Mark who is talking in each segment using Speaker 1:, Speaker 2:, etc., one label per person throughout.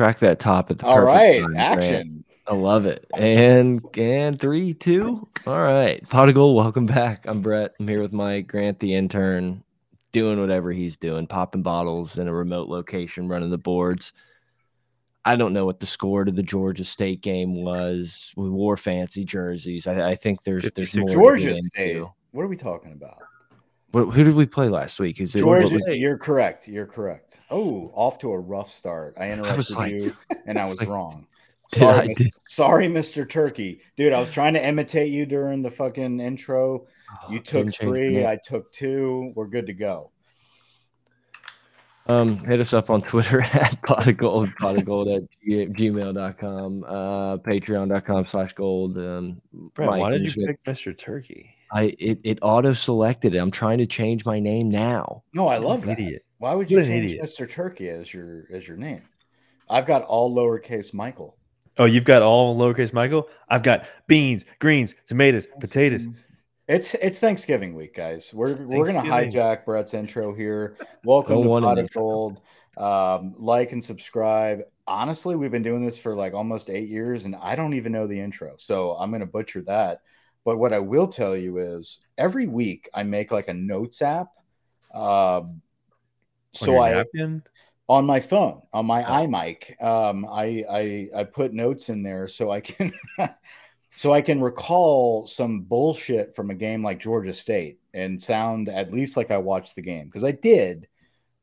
Speaker 1: crack that top at the
Speaker 2: All right,
Speaker 1: time,
Speaker 2: action.
Speaker 1: I love it. And and three, two. All right. Pot of gold, welcome back. I'm Brett. I'm here with Mike Grant, the intern, doing whatever he's doing, popping bottles in a remote location, running the boards. I don't know what the score to the Georgia State game was. We wore fancy jerseys. I, I think there's there's more.
Speaker 2: Georgia State. What are we talking about?
Speaker 1: What, who did we play last week? Is
Speaker 2: it Georgia? You're correct. You're correct. Oh, off to a rough start. I interrupted I like, you, and I was like, wrong. Sorry, Mr. sorry, Mr. Turkey, dude. I was trying to imitate you during the fucking intro. You oh, took three. I took two. We're good to go.
Speaker 1: Um, hit us up on Twitter at pot of gold, pot of gold at gmail.com, uh, patreon.com slash gold. Um,
Speaker 3: Brett, why did you pick Mr. Turkey?
Speaker 1: I it, it auto selected it. I'm trying to change my name now.
Speaker 2: No, I love that. Idiot. Why would you change idiot. Mr. Turkey as your as your name? I've got all lowercase Michael.
Speaker 3: Oh, you've got all lowercase Michael. I've got beans, greens, tomatoes, potatoes.
Speaker 2: It's it's Thanksgiving week, guys. We're we're gonna hijack Brett's intro here. Welcome to Pot of Gold. Um, like and subscribe. Honestly, we've been doing this for like almost eight years, and I don't even know the intro, so I'm gonna butcher that. But what I will tell you is every week I make like a notes app. Um, so I napkin? on my phone on my oh. iMic, um, I, I I put notes in there so I can so I can recall some bullshit from a game like Georgia State and sound at least like I watched the game because I did.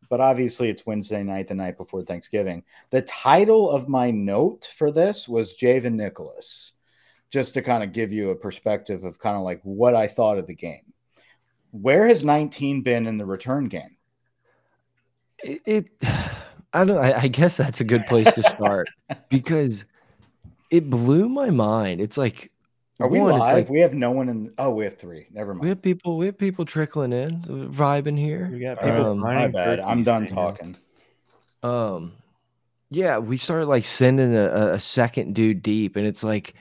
Speaker 2: But obviously, it's Wednesday night, the night before Thanksgiving. The title of my note for this was Javen Nicholas just to kind of give you a perspective of kind of like what I thought of the game. Where has 19 been in the return game?
Speaker 1: It, it I don't I, I guess that's a good place to start because it blew my mind. It's like
Speaker 2: are we one, live? Like, we have no one in. Oh, we have three. Never mind.
Speaker 1: We have people. We have people trickling in, vibing here.
Speaker 3: We got people. Um,
Speaker 2: my bad. I'm done talking.
Speaker 1: Um, yeah, we started like sending a, a second dude deep, and it's like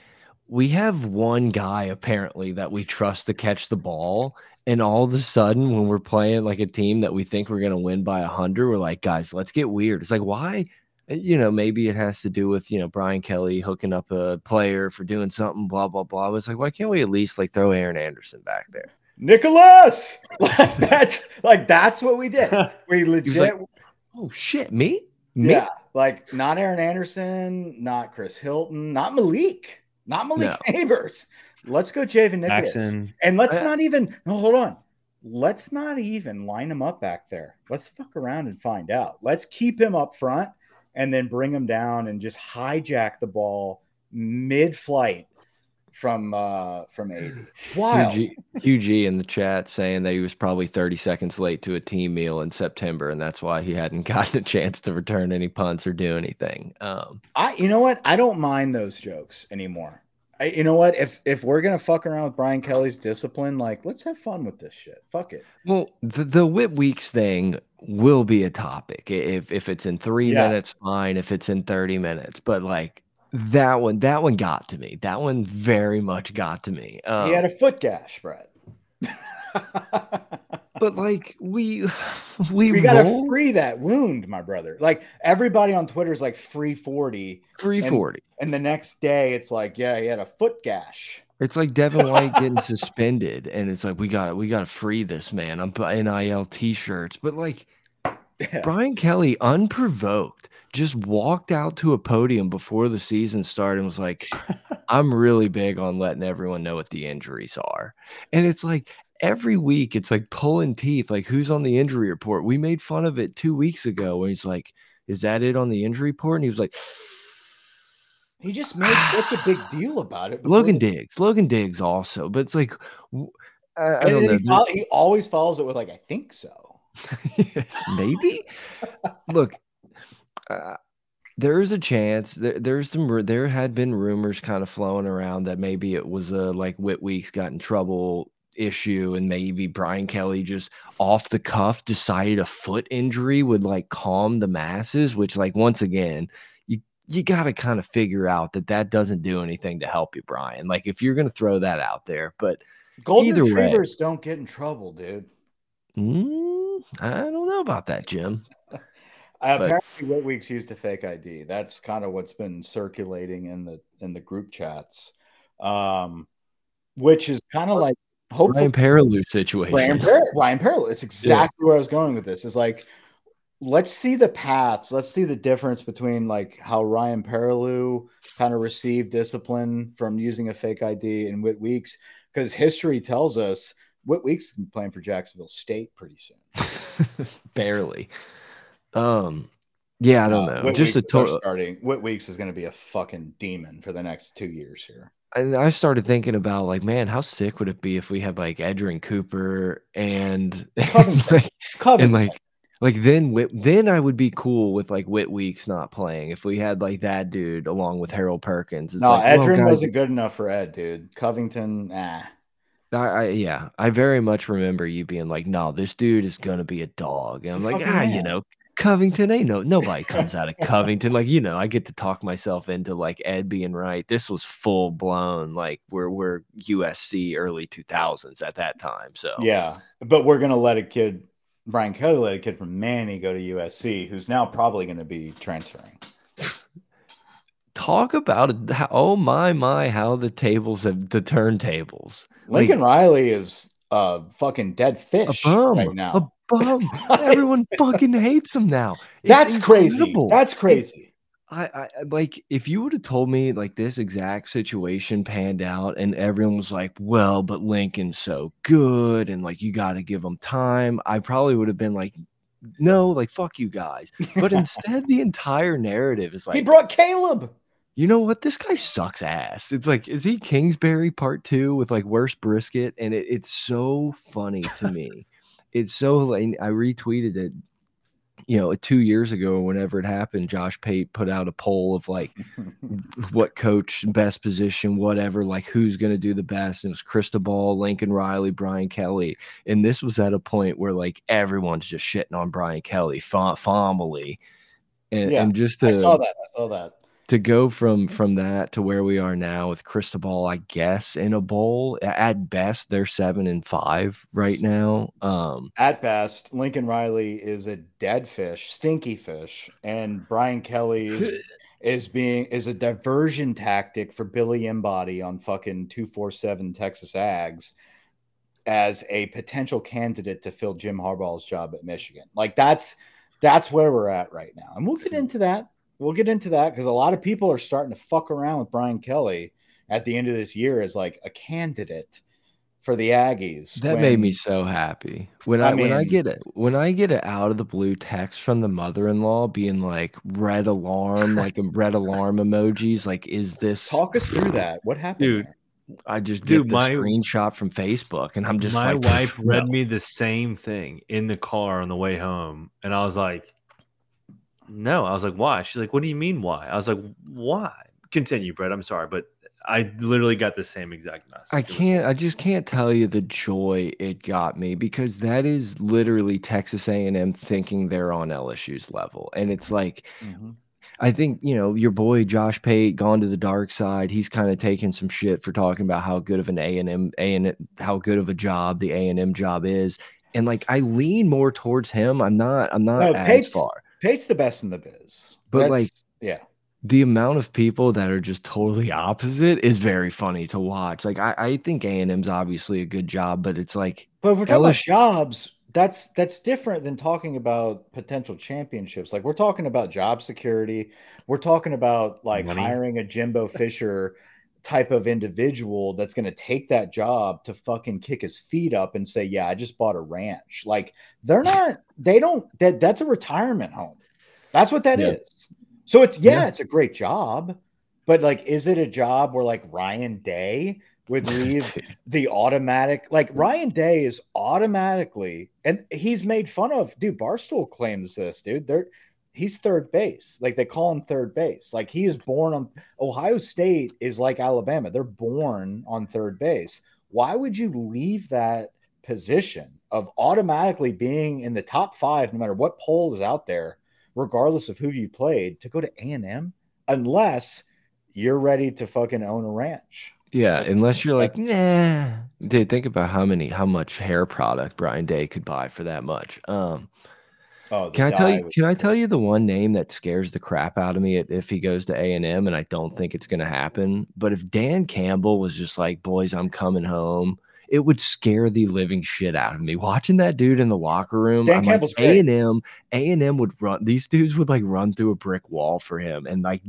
Speaker 1: we have one guy apparently that we trust to catch the ball and all of a sudden when we're playing like a team that we think we're going to win by a 100 we're like guys let's get weird. It's like why? Eh, you know maybe it has to do with you know brian kelly hooking up a player for doing something blah blah blah. It's like why can't we at least like throw aaron anderson back there?
Speaker 2: Nicholas! Like that's like that's what we did. We legit like,
Speaker 1: oh shit me? Me?
Speaker 2: Yeah like not aaron anderson not chris hilton not malik not Malik no. Nabers. Let's go Javen Nicholas. Jackson. And let's not even no, hold on. Let's not even line him up back there. Let's fuck around and find out. Let's keep him up front and then bring him down and just hijack the ball mid-flight from uh from 80. wild.
Speaker 1: QG in the chat saying that he was probably 30 seconds late to a team meal in September, and that's why he hadn't gotten a chance to return any punts or do anything. Um
Speaker 2: I you know what? I don't mind those jokes anymore. I, you know what? If if we're gonna fuck around with Brian Kelly's discipline, like let's have fun with this shit. Fuck it.
Speaker 1: Well, the the Whit Weeks thing will be a topic. If if it's in three yes. minutes, fine. If it's in 30 minutes, but like that one, that one got to me. That one very much got to me.
Speaker 2: Um, he had a um, foot gash, Brett.
Speaker 1: but like we we,
Speaker 2: we gotta free that wound, my brother. Like everybody on Twitter is like free 40.
Speaker 1: Free 40.
Speaker 2: And, and the next day it's like, yeah, he had a foot gash.
Speaker 1: It's like Devin White getting suspended, and it's like we got to we got to free this man. I'm NIL t-shirts, but like yeah. Brian Kelly, unprovoked, just walked out to a podium before the season started and was like, I'm really big on letting everyone know what the injuries are. And it's like every week, it's like pulling teeth, like who's on the injury report? We made fun of it two weeks ago when he's like, Is that it on the injury report? And he was like,
Speaker 2: he just made such a big deal about it.
Speaker 1: Logan Diggs, Logan Diggs also, but it's like, I, I don't know.
Speaker 2: He, follow, he always follows it with like, I think so.
Speaker 1: yes, maybe. Look, uh, there is a chance there, there's some there had been rumors kind of flowing around that maybe it was a like Whit Weeks got in trouble issue and maybe Brian Kelly just off the cuff decided a foot injury would like calm the masses which like once again you you got to kind of figure out that that doesn't do anything to help you Brian. Like if you're going to throw that out there but
Speaker 2: golden retrievers way, don't get in trouble dude.
Speaker 1: Mm, I don't know about that Jim
Speaker 2: Uh, apparently, Whit Weeks used a fake ID. That's kind of what's been circulating in the in the group chats, um, which is kind of like
Speaker 1: hopefully Ryan Perrilloux situation.
Speaker 2: Ryan, Ryan Perrilloux. It's exactly yeah. where I was going with this. Is like, let's see the paths. Let's see the difference between like how Ryan Perrilloux kind of received discipline from using a fake ID and Whit Weeks, because history tells us Whit Weeks is playing for Jacksonville State pretty soon.
Speaker 1: Barely. Um, yeah, I don't uh, know. Just a total
Speaker 2: starting. Whit Weeks is going to be a fucking demon for the next two years here.
Speaker 1: And I started thinking about like, man, how sick would it be if we had like Edgerrin Cooper and Covington. like, Covington. and like like then then I would be cool with like Whit Weeks not playing if we had like that dude along with Harold Perkins.
Speaker 2: It's no, like, Edgerrin well, wasn't good enough for Ed, dude. Covington, nah.
Speaker 1: I, I, yeah, I very much remember you being like, "No, this dude is gonna be a dog," and I'm like, "Ah, man. you know, Covington ain't no nobody comes out of Covington. Like, you know, I get to talk myself into like Ed being right. This was full blown, like we're we're USC early 2000s at that time. So
Speaker 2: yeah, but we're gonna let a kid, Brian Kelly, let a kid from Manny go to USC, who's now probably going to be transferring.
Speaker 1: Talk about it. How, oh my my, how the tables have the turntables.
Speaker 2: Lincoln like, Riley is a fucking dead fish right now.
Speaker 1: A bum. Everyone fucking hates him now.
Speaker 2: It's That's incredible. crazy. That's crazy.
Speaker 1: I, I like if you would have told me like this exact situation panned out and everyone was like, well, but Lincoln's so good and like you got to give him time. I probably would have been like, no, like fuck you guys. But instead, the entire narrative is like
Speaker 2: he brought Caleb.
Speaker 1: You know what? This guy sucks ass. It's like, is he Kingsbury part two with like worse brisket? And it, it's so funny to me it's so like I retweeted it, you know, two years ago, whenever it happened, Josh Pate put out a poll of like what coach best position, whatever, like who's going to do the best. And it was Cristobal, Lincoln Riley, Brian Kelly. And this was at a point where like everyone's just shitting on Brian Kelly, family. And, yeah, and just to, I
Speaker 2: saw that. I saw that
Speaker 1: to go from from that to where we are now with Cristobal, I guess in a bowl at best they're seven and five right now. Um,
Speaker 2: at best, Lincoln Riley is a dead fish, stinky fish, and Brian Kelly is is being is a diversion tactic for Billy Embody on fucking two four seven Texas Ags as a potential candidate to fill Jim Harbaugh's job at Michigan. Like that's that's where we're at right now, and we'll get into that we'll get into that because a lot of people are starting to fuck around with Brian Kelly at the end of this year as like a candidate for the Aggies.
Speaker 1: That when, made me so happy when I, I mean, when I get it when I get it out of the blue text from the mother-in-law being like red alarm, like a red alarm emojis. Like, is this?
Speaker 2: Talk us through that. What happened, dude? There?
Speaker 1: I just Dude, my, screenshot from Facebook, and I'm just
Speaker 3: my
Speaker 1: like,
Speaker 3: wife read me the same thing in the car on the way home, and I was like, no, I was like, why? She's like, what do you mean why? I was like, why? Continue, Brett. I'm sorry, but I literally got the same exact message.
Speaker 1: I can't. I just can't tell you the joy it got me because that is literally Texas A&M thinking they're on LSU's level, and it's like. Mm -hmm. I think you know your boy Josh Pate gone to the dark side. He's kind of taking some shit for talking about how good of an A and M A and how good of a job the A and M job is, and like I lean more towards him. I'm not. I'm not no, as Pate's, far.
Speaker 2: Pate's the best in the biz.
Speaker 1: But That's, like,
Speaker 2: yeah,
Speaker 1: the amount of people that are just totally opposite is very funny to watch. Like, I, I think A and M's obviously a good job, but it's like,
Speaker 2: but if we're talking LSU, about jobs, that's that's different than talking about potential championships. Like, we're talking about job security. We're talking about like Money. hiring a Jimbo Fisher type of individual that's going to take that job to fucking kick his feet up and say, "Yeah, I just bought a ranch." Like they're not they don't that that's a retirement home. That's what that yeah. is. So it's yeah, yeah, it's a great job, but like is it a job where like Ryan Day would leave the automatic like Ryan Day is automatically and he's made fun of dude Barstool claims this dude they're he's third base. Like they call him third base. Like he is born on Ohio State is like Alabama. They're born on third base. Why would you leave that position of automatically being in the top five, no matter what poll is out there, regardless of who you played, to go to A and M, unless you're ready to fucking own a ranch?
Speaker 1: Yeah, unless you're like, nah. Dude, think about how many, how much hair product Ryan Day could buy for that much. Um, Oh, can I tell you? Can I tell you the one name that scares the crap out of me if he goes to A and M, and I don't think it's going to happen. But if Dan Campbell was just like, "Boys, I'm coming home," it would scare the living shit out of me. Watching that dude in the locker room, Dan I'm Campbell's like, A and M, A and M would run. These dudes would like run through a brick wall for him, and like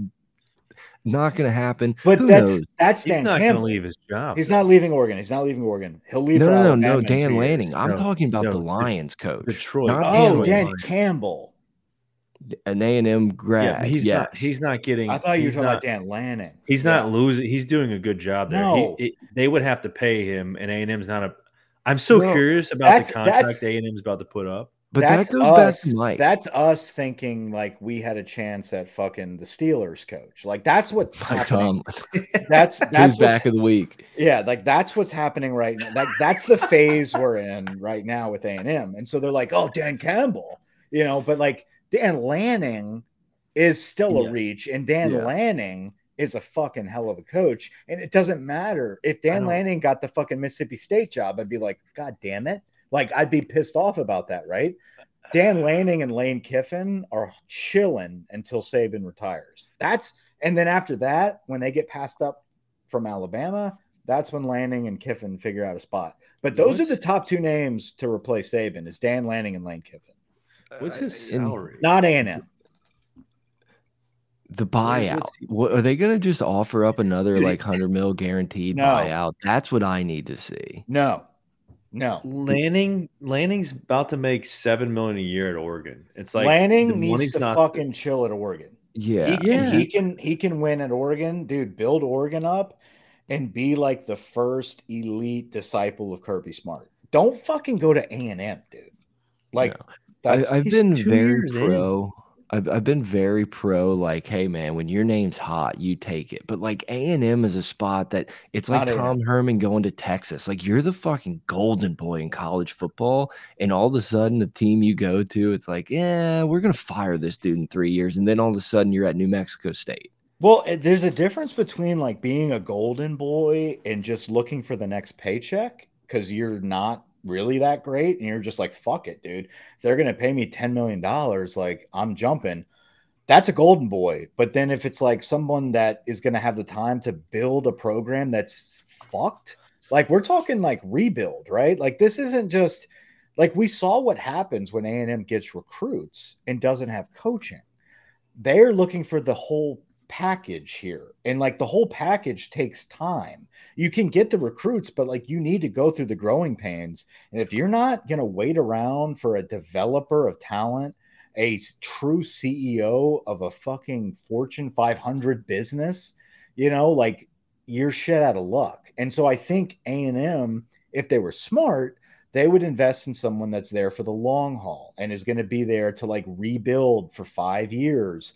Speaker 1: not going to happen.
Speaker 2: But Who that's knows? that's
Speaker 3: Dan
Speaker 2: He's not going to
Speaker 3: leave his job.
Speaker 2: He's not leaving Oregon. He's not leaving Oregon. He'll leave.
Speaker 1: No, no, no, no. Dan Lanning. I'm no, talking about no, the Lions coach.
Speaker 3: Detroit.
Speaker 2: oh, Dan Campbell.
Speaker 1: An A and M grad.
Speaker 3: Yeah, he's yes. not. He's not getting.
Speaker 2: I thought you were talking not, about Dan Lanning.
Speaker 3: He's yeah. not losing. He's doing a good job there. No. He, it, they would have to pay him, and A and M's not a. I'm so no, curious about the contract A and M's about to put up.
Speaker 2: But that's that us, back to Mike. That's us thinking like we had a chance at fucking the Steelers coach. Like that's what's happening. Um, that's that's
Speaker 1: back of the week.
Speaker 2: Yeah, like that's what's happening right now. Like that's the phase we're in right now with A and M. And so they're like, oh, Dan Campbell, you know, but like Dan Lanning is still a reach, and Dan yeah. Lanning is a fucking hell of a coach. And it doesn't matter if Dan Lanning got the fucking Mississippi State job. I'd be like, God damn it like I'd be pissed off about that, right? Dan Lanning and Lane Kiffin are chilling until Saban retires. That's and then after that, when they get passed up from Alabama, that's when Lanning and Kiffin figure out a spot. But those What's, are the top two names to replace Saban is Dan Lanning and Lane Kiffin.
Speaker 3: What's his salary?
Speaker 2: Not A and M.
Speaker 1: The buyout. What, are they going to just offer up another like hundred mil guaranteed no. buyout? That's what I need to see.
Speaker 2: No, no,
Speaker 3: Lanning. Lanning's about to make seven million a year at Oregon. It's like
Speaker 2: Lanning needs to fucking chill at Oregon.
Speaker 1: Yeah,
Speaker 2: he can, yeah. he can he can win at Oregon, dude. Build Oregon up and be like the first elite disciple of Kirby Smart. Don't fucking go to A and M, dude. Like,
Speaker 1: no. I, have been very pro. In I've, I've been very pro like hey man when your name's hot you take it. But like a&m is a spot that it's like Not tom herman going to texas. Like you're the fucking golden boy in college football and all of a sudden the team you go to it's like yeah we're gonna fire this dude in three years and then all of a sudden you're at new mexico state.
Speaker 2: Well eh, there's a difference between like being a golden boy and just looking for the next paycheck because you're not really that great and you're just like fuck it dude. They're going to pay me 10 million dollars like i'm jumping. That's a golden boy but then if it's like someone that is going to have the time to build a program that's fucked like we're talking like rebuild right? Like this isn't just like we saw what happens when a&m gets recruits and doesn't have coaching. They're looking for the whole package here and like the whole package takes time. You can get the recruits but like you need to go through the growing pains and if you're not going to wait around for a developer of talent a true ceo of a fucking fortune 500 business you know like you're shit out of luck. And so i think a&m if they were smart they would invest in someone that's there for the long haul and is going to be there to like rebuild for five years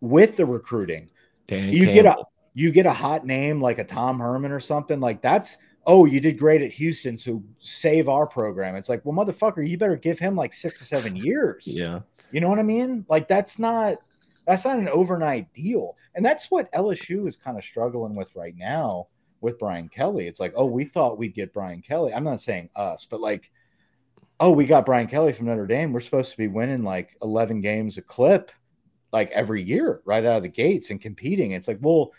Speaker 2: with the recruiting. You Campbell. get a you get a hot name like a Tom Herman or something like that's oh you did great at Houston so save our program. It's like well motherfucker you better give him like six to seven years.
Speaker 1: Yeah,
Speaker 2: you know what I mean? Like that's not that's not an overnight deal, and that's what LSU is kind of struggling with right now with Brian Kelly. It's like oh we thought we'd get Brian Kelly. I'm not saying us, but like oh we got Brian Kelly from Notre Dame. We're supposed to be winning like 11 games a clip like every year right out of the gates and competing. It's like, well,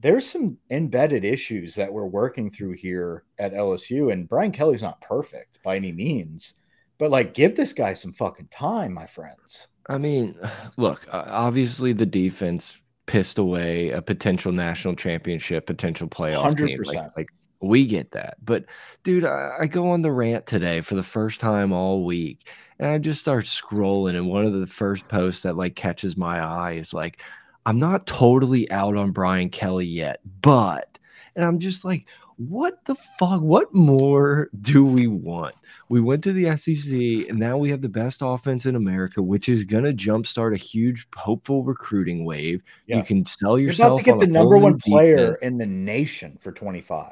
Speaker 2: there's some embedded issues that we're working through here at LSU, and Brian Kelly's not perfect by any means, but like, give this guy some fucking time, my friends.
Speaker 1: I mean, look, obviously the defense pissed away a potential national championship, potential playoff 100%. team. Like, like we get that, but dude, I, I go on the rant today for the first time all week and I just start scrolling, and one of the first posts that like catches my eye is like, I'm not totally out on Brian Kelly yet, but, and I'm just like, what the fuck? What more do we want? We went to the SEC, and now we have the best offense in America, which is going to jumpstart a huge, hopeful recruiting wave. Yeah. You can sell yourself. You're about to
Speaker 2: get the number one player in the nation for 25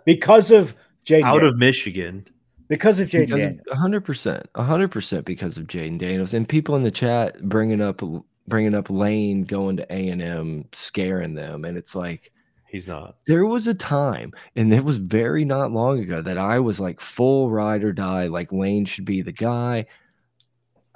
Speaker 2: because of Jay
Speaker 3: out of Michigan
Speaker 2: because of Jayden Daniels.
Speaker 1: hundred percent, hundred percent because of Jayden Daniels and people in the chat bringing up bringing up Lane going to A and M, scaring them, and it's like
Speaker 3: he's not.
Speaker 1: There was a time, and it was very not long ago that I was like full ride or die, like Lane should be the guy.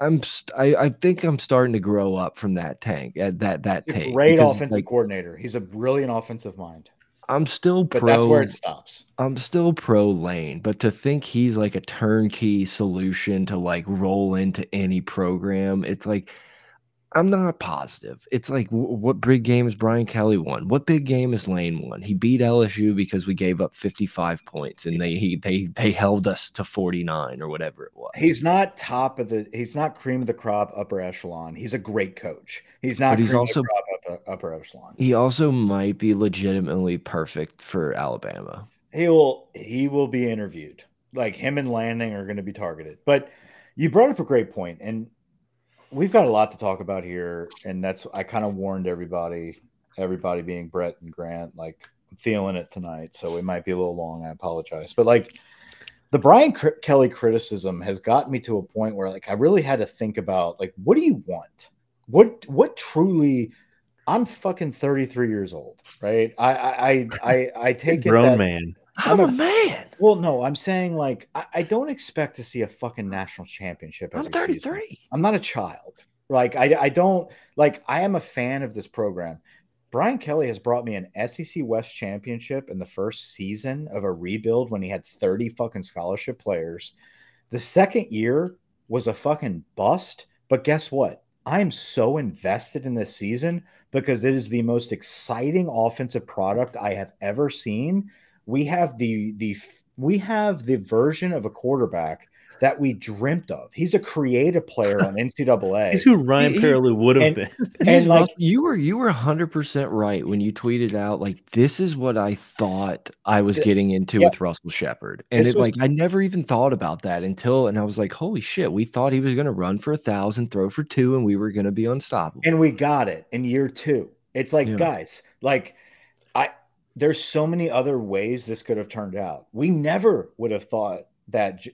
Speaker 1: I'm I, I think I'm starting to grow up from that tank at uh, that that
Speaker 2: He's
Speaker 1: take.
Speaker 2: Great offensive like, coordinator. He's a brilliant offensive mind.
Speaker 1: I'm still pro.
Speaker 2: But that's where it stops.
Speaker 1: I'm still pro lane, but to think he's like a turnkey solution to like roll into any program, it's like I'm not positive. It's like what big game is Brian Kelly won? What big game is Lane won? He beat LSU because we gave up 55 points and they he, they they held us to 49 or whatever it was.
Speaker 2: He's not top of the he's not cream of the crop upper echelon. He's a great coach. He's not but he's also upper, upper echelon.
Speaker 1: He also might be legitimately perfect for Alabama.
Speaker 2: He will he will be interviewed. Like him and Lanning are going to be targeted. But you brought up a great point and we've got a lot to talk about here, and that's I kind of warned everybody, everybody being Brett and Grant, like I'm feeling it tonight, so it might be a little long. I apologize, but like the Brian C Kelly criticism has gotten me to a point where like I really had to think about like what do you want? What what truly I'm fucking 33 years old, right? I I I I take it
Speaker 3: grown that, man.
Speaker 1: I'm, I'm a, man.
Speaker 2: Well, no, I'm saying like I, I, don't expect to see a fucking national championship.
Speaker 1: I'm 33.
Speaker 2: Season. I'm not a child. Like I, I don't like. I am a fan of this program. Brian Kelly has brought me an SEC West championship in the first season of a rebuild when he had 30 fucking scholarship players. The second year was a fucking bust. But guess what? I am so invested in this season because it is the most exciting offensive product I have ever seen. We have the the we have the version of a quarterback that we dreamt of. He's a creative player on NCAA.
Speaker 3: He's who Ryan Perrilloux would have been.
Speaker 2: And like
Speaker 1: you were you were 100% right when you tweeted out like this is what I thought I was getting into yeah. with Russell Shepard. And it's like I never even thought about that until and I was like holy shit, we thought he was going to run for a 1000, throw for 2 and we were going to be unstoppable.
Speaker 2: And we got it in year 2. It's like yeah. guys, like I. there's so many other ways this could have turned out. We never would have thought that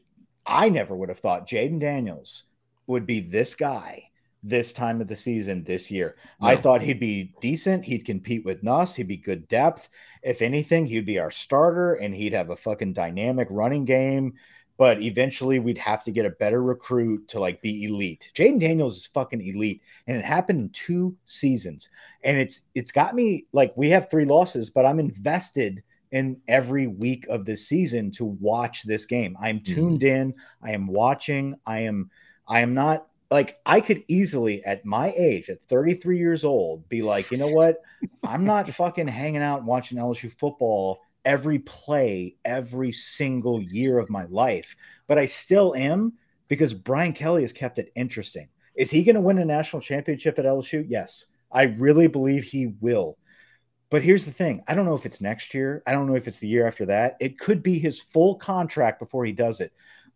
Speaker 2: I never would have thought Jayden Daniels would be this guy this time of the season this year. No. I thought he'd be decent. He'd compete with Nuss. He'd be good depth. If anything, he'd be our starter and he'd have a fucking dynamic running game but eventually we'd have to get a better recruit to like be elite. Jayden Daniels is fucking elite, and it happened in two seasons. And it's it's got me like we have three losses, but I'm invested in every week of this season to watch this game. I am mm-hmm. tuned mm. in. I am watching. I am I am not like I could easily at my age, at 33 years old, be like, you know what? I'm not fucking hanging out and watching LSU football every play every single year of my life, but I still am because Brian Kelly has kept it interesting. Is he going to win a national championship at LSU? Yes. I really believe he will. But here's the thing I don't know if it's next year. I don't know if it's the year after that. It could be his full contract before he does it.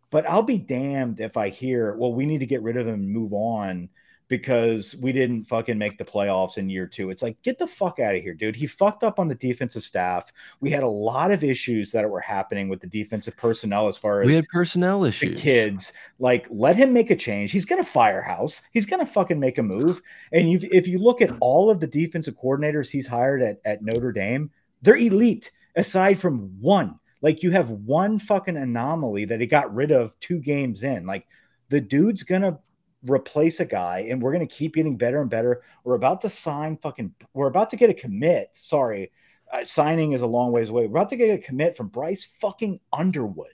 Speaker 2: But I'll be damned if I hear, well, we need to get rid of him and move on because we didn't fucking make the playoffs in year two. It's like, get the fuck out of here, dude. He fucked up on the defensive staff. We had a lot of issues that were happening with the defensive personnel as far as
Speaker 1: we had personnel issues.
Speaker 2: The kids, like, let him make a change. He's gonna firehouse. He's gonna fucking make a move. And if you look at all of the defensive coordinators he's hired at, at Notre Dame, they're elite, aside from one. Like you have one fucking anomaly that he got rid of two games in. Like the dude's gonna replace a guy and we're going to keep getting better and better. We're about to sign fucking, we're about to get a commit. Sorry, uh, signing is a long ways away. We're about to get a commit from Bryce fucking Underwood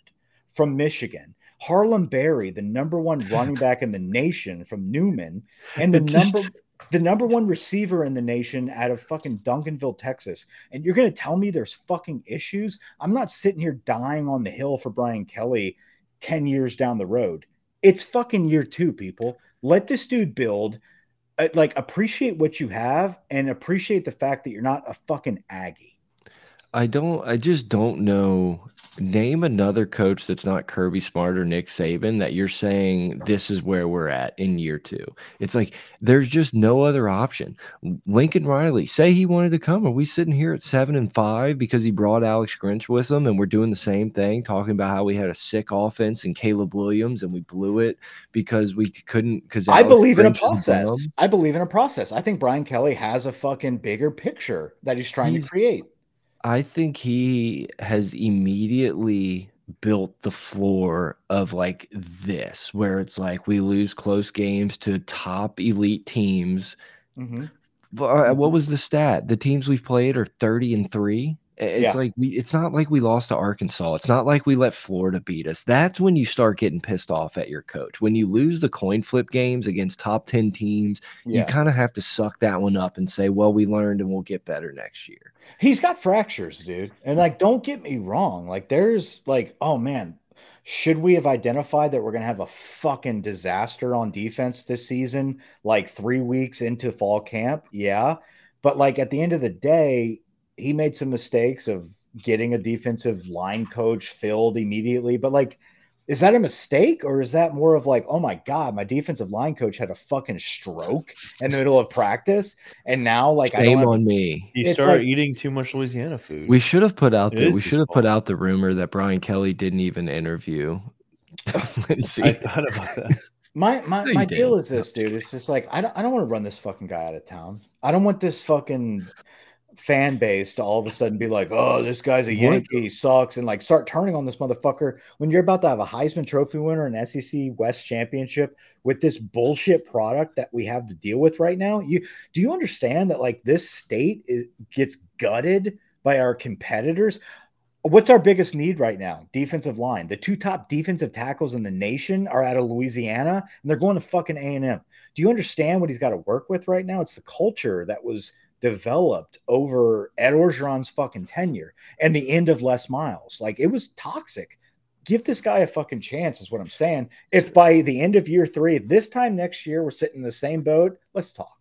Speaker 2: from Michigan. Harlem Berry, the number one running back in the nation from Newman, and the just... number the number one receiver in the nation out of fucking Duncanville, Texas. And you're gonna tell me there's fucking issues? I'm not sitting here dying on the hill for Brian Kelly 10 years down the road. It's fucking year two, people. Let this dude build. Uh, like, appreciate what you have and appreciate the fact that you're not a fucking Aggie.
Speaker 1: I don't. I just don't know. Name another coach that's not Kirby Smart or Nick Saban that you're saying this is where we're at in year two. It's like there's just no other option. Lincoln Riley, say he wanted to come. Are we sitting here at seven and five because he brought Alex Grinch with him, and we're doing the same thing, talking about how we had a sick offense and Caleb Williams, and we blew it because we couldn't. Because
Speaker 2: I believe Grinch in a process. I believe in a process. I think Brian Kelly has a fucking bigger picture that he's trying he's, to create.
Speaker 1: I think he has immediately built the floor of like this, where it's like we lose close games to top elite teams. Mm -hmm. What mm-hmm. was the stat? The teams we've played are 30 and 3. It's yeah. like we it's not like we lost to Arkansas. It's not like we let Florida beat us. That's when you start getting pissed off at your coach. When you lose the coin flip games against top 10 teams, yeah. you kind of have to suck that one up and say, "Well, we learned and we'll get better next year."
Speaker 2: He's got fractures, dude. And like don't get me wrong, like there's like, oh man, should we have identified that we're going to have a fucking disaster on defense this season like 3 weeks into fall camp? Yeah. But like at the end of the day, he made some mistakes of getting a defensive line coach filled immediately, but like, is that a mistake or is that more of like, oh my God, my defensive line coach had a fucking stroke in the middle of practice. And now, like,
Speaker 1: Shame I don't have, on me.
Speaker 3: He started like, eating too much Louisiana food.
Speaker 1: We should have put out the, we should have put out the rumor that Brian Kelly didn't even interview
Speaker 3: Lindsey. I thought about that.
Speaker 2: My my, my deal is this, dude. It's just like I don't I don't want to run this fucking guy out of town. I don't want this fucking fan base to all of a sudden be like, oh, this guy's a Yankee, he sucks, and like start turning on this motherfucker when you're about to have a Heisman Trophy winner and SEC West championship with this bullshit product that we have to deal with right now. You do you understand that like this state is, gets gutted by our competitors? What's our biggest need right now? Defensive line. The two top defensive tackles in the nation are out of Louisiana, and they're going to fucking A and M. Do you understand what he's got to work with right now? It's the culture that was developed over Ed Orgeron's fucking tenure and the end of Les Miles. Like it was toxic. Give this guy a fucking chance, is what I'm saying. If by the end of year three, this time next year, we're sitting in the same boat, let's talk.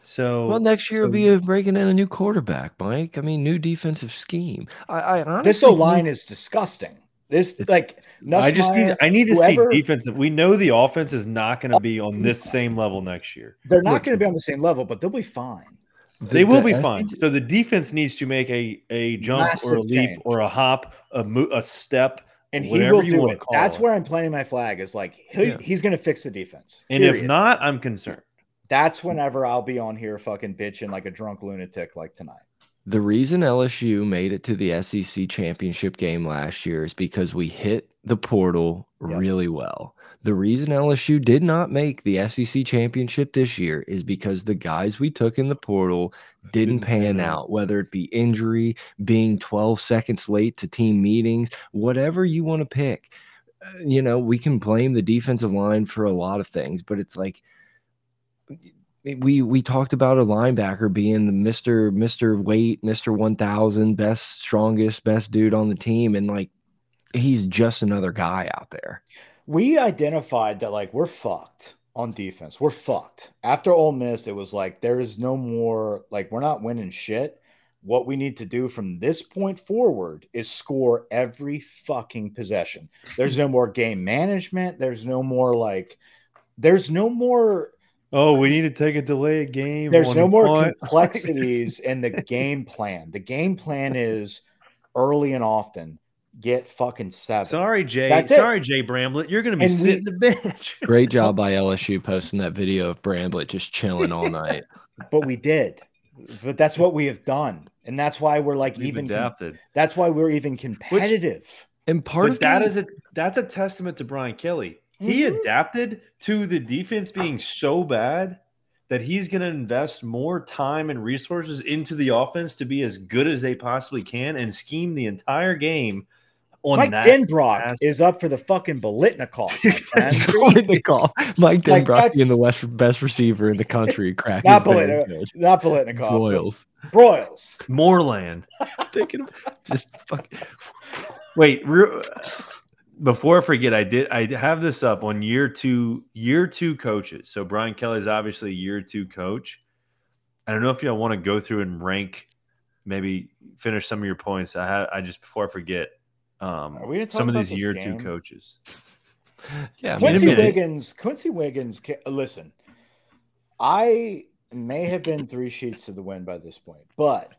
Speaker 1: So well, next year so, will be a, breaking in a new quarterback, Mike. I mean, new defensive scheme. I, I honestly
Speaker 2: this O line is disgusting. This like
Speaker 3: Nussmeier, I just need I need to whoever, see defensive. We know the offense is not going to be on this oh, same level next year.
Speaker 2: They're not going to be on the same level, but they'll be fine.
Speaker 3: They will be fine. So the defense needs to make a a jump or a leap change. or a hop, a mo- a step,
Speaker 2: and he will do it. That's it. where I'm planting my flag. Is like he, yeah. he's going to fix the defense.
Speaker 3: And period. if not, I'm concerned.
Speaker 2: That's whenever I'll be on here fucking bitching like a drunk lunatic like tonight.
Speaker 1: The reason LSU made it to the SEC championship game last year is because we hit the portal yes. really well. The reason LSU did not make the SEC championship this year is because the guys we took in the portal didn't pan out, whether it be injury, being 12 seconds late to team meetings, whatever you want to pick. Uh, you know, we can blame the defensive line for a lot of things, but it's like we we talked about a linebacker being the Mr. Mr. Weight, Mr. 1000, best, strongest, best dude on the team and like he's just another guy out there
Speaker 2: we identified that like we're fucked on defense. We're fucked. After Ole Miss, it was like there is no more like we're not winning shit. What we need to do from this point forward is score every fucking possession. There's no more game management. There's no more like there's no more
Speaker 3: Oh, we need to take a delay game.
Speaker 2: There's no more complexities in the game plan. The game plan is early and often get fucking seven.
Speaker 3: Sorry, Jay. That's Sorry, it. Jay Bramblett. You're going to be and sitting we, the bench.
Speaker 1: Great job by LSU posting that video of Bramblett just chilling all night.
Speaker 2: but we did. But that's what we have done, and that's why we're like We've even adapted. that's why we're even competitive. Which,
Speaker 1: and part of
Speaker 3: that is a that's a testament to Brian Kelly. He mm-hmm. adapted to the defense being so bad that he's going to invest more time and resources into the offense to be as good as they possibly can and scheme the entire game
Speaker 2: on Mike Denbrock is up for the fucking Biletnikoff.
Speaker 1: Biletnikoff. Mike Denbrock like being the West, best receiver in the country. Crack
Speaker 2: not, Bilet, not Biletnikoff.
Speaker 1: Broyles.
Speaker 2: Broyles.
Speaker 3: Moreland.
Speaker 1: Taking just fuck.
Speaker 3: Wait, before I forget, I did I have this up on year two, year two coaches. So Brian Kelly is obviously year two coach. I don't know if y'all want to go through and rank, maybe finish some of your points. I have I just before I forget um, some of these year two coaches.
Speaker 2: Yeah, Quency Wiggins. Quency Wiggins. Listen, I may have been three sheets to the wind by this point, but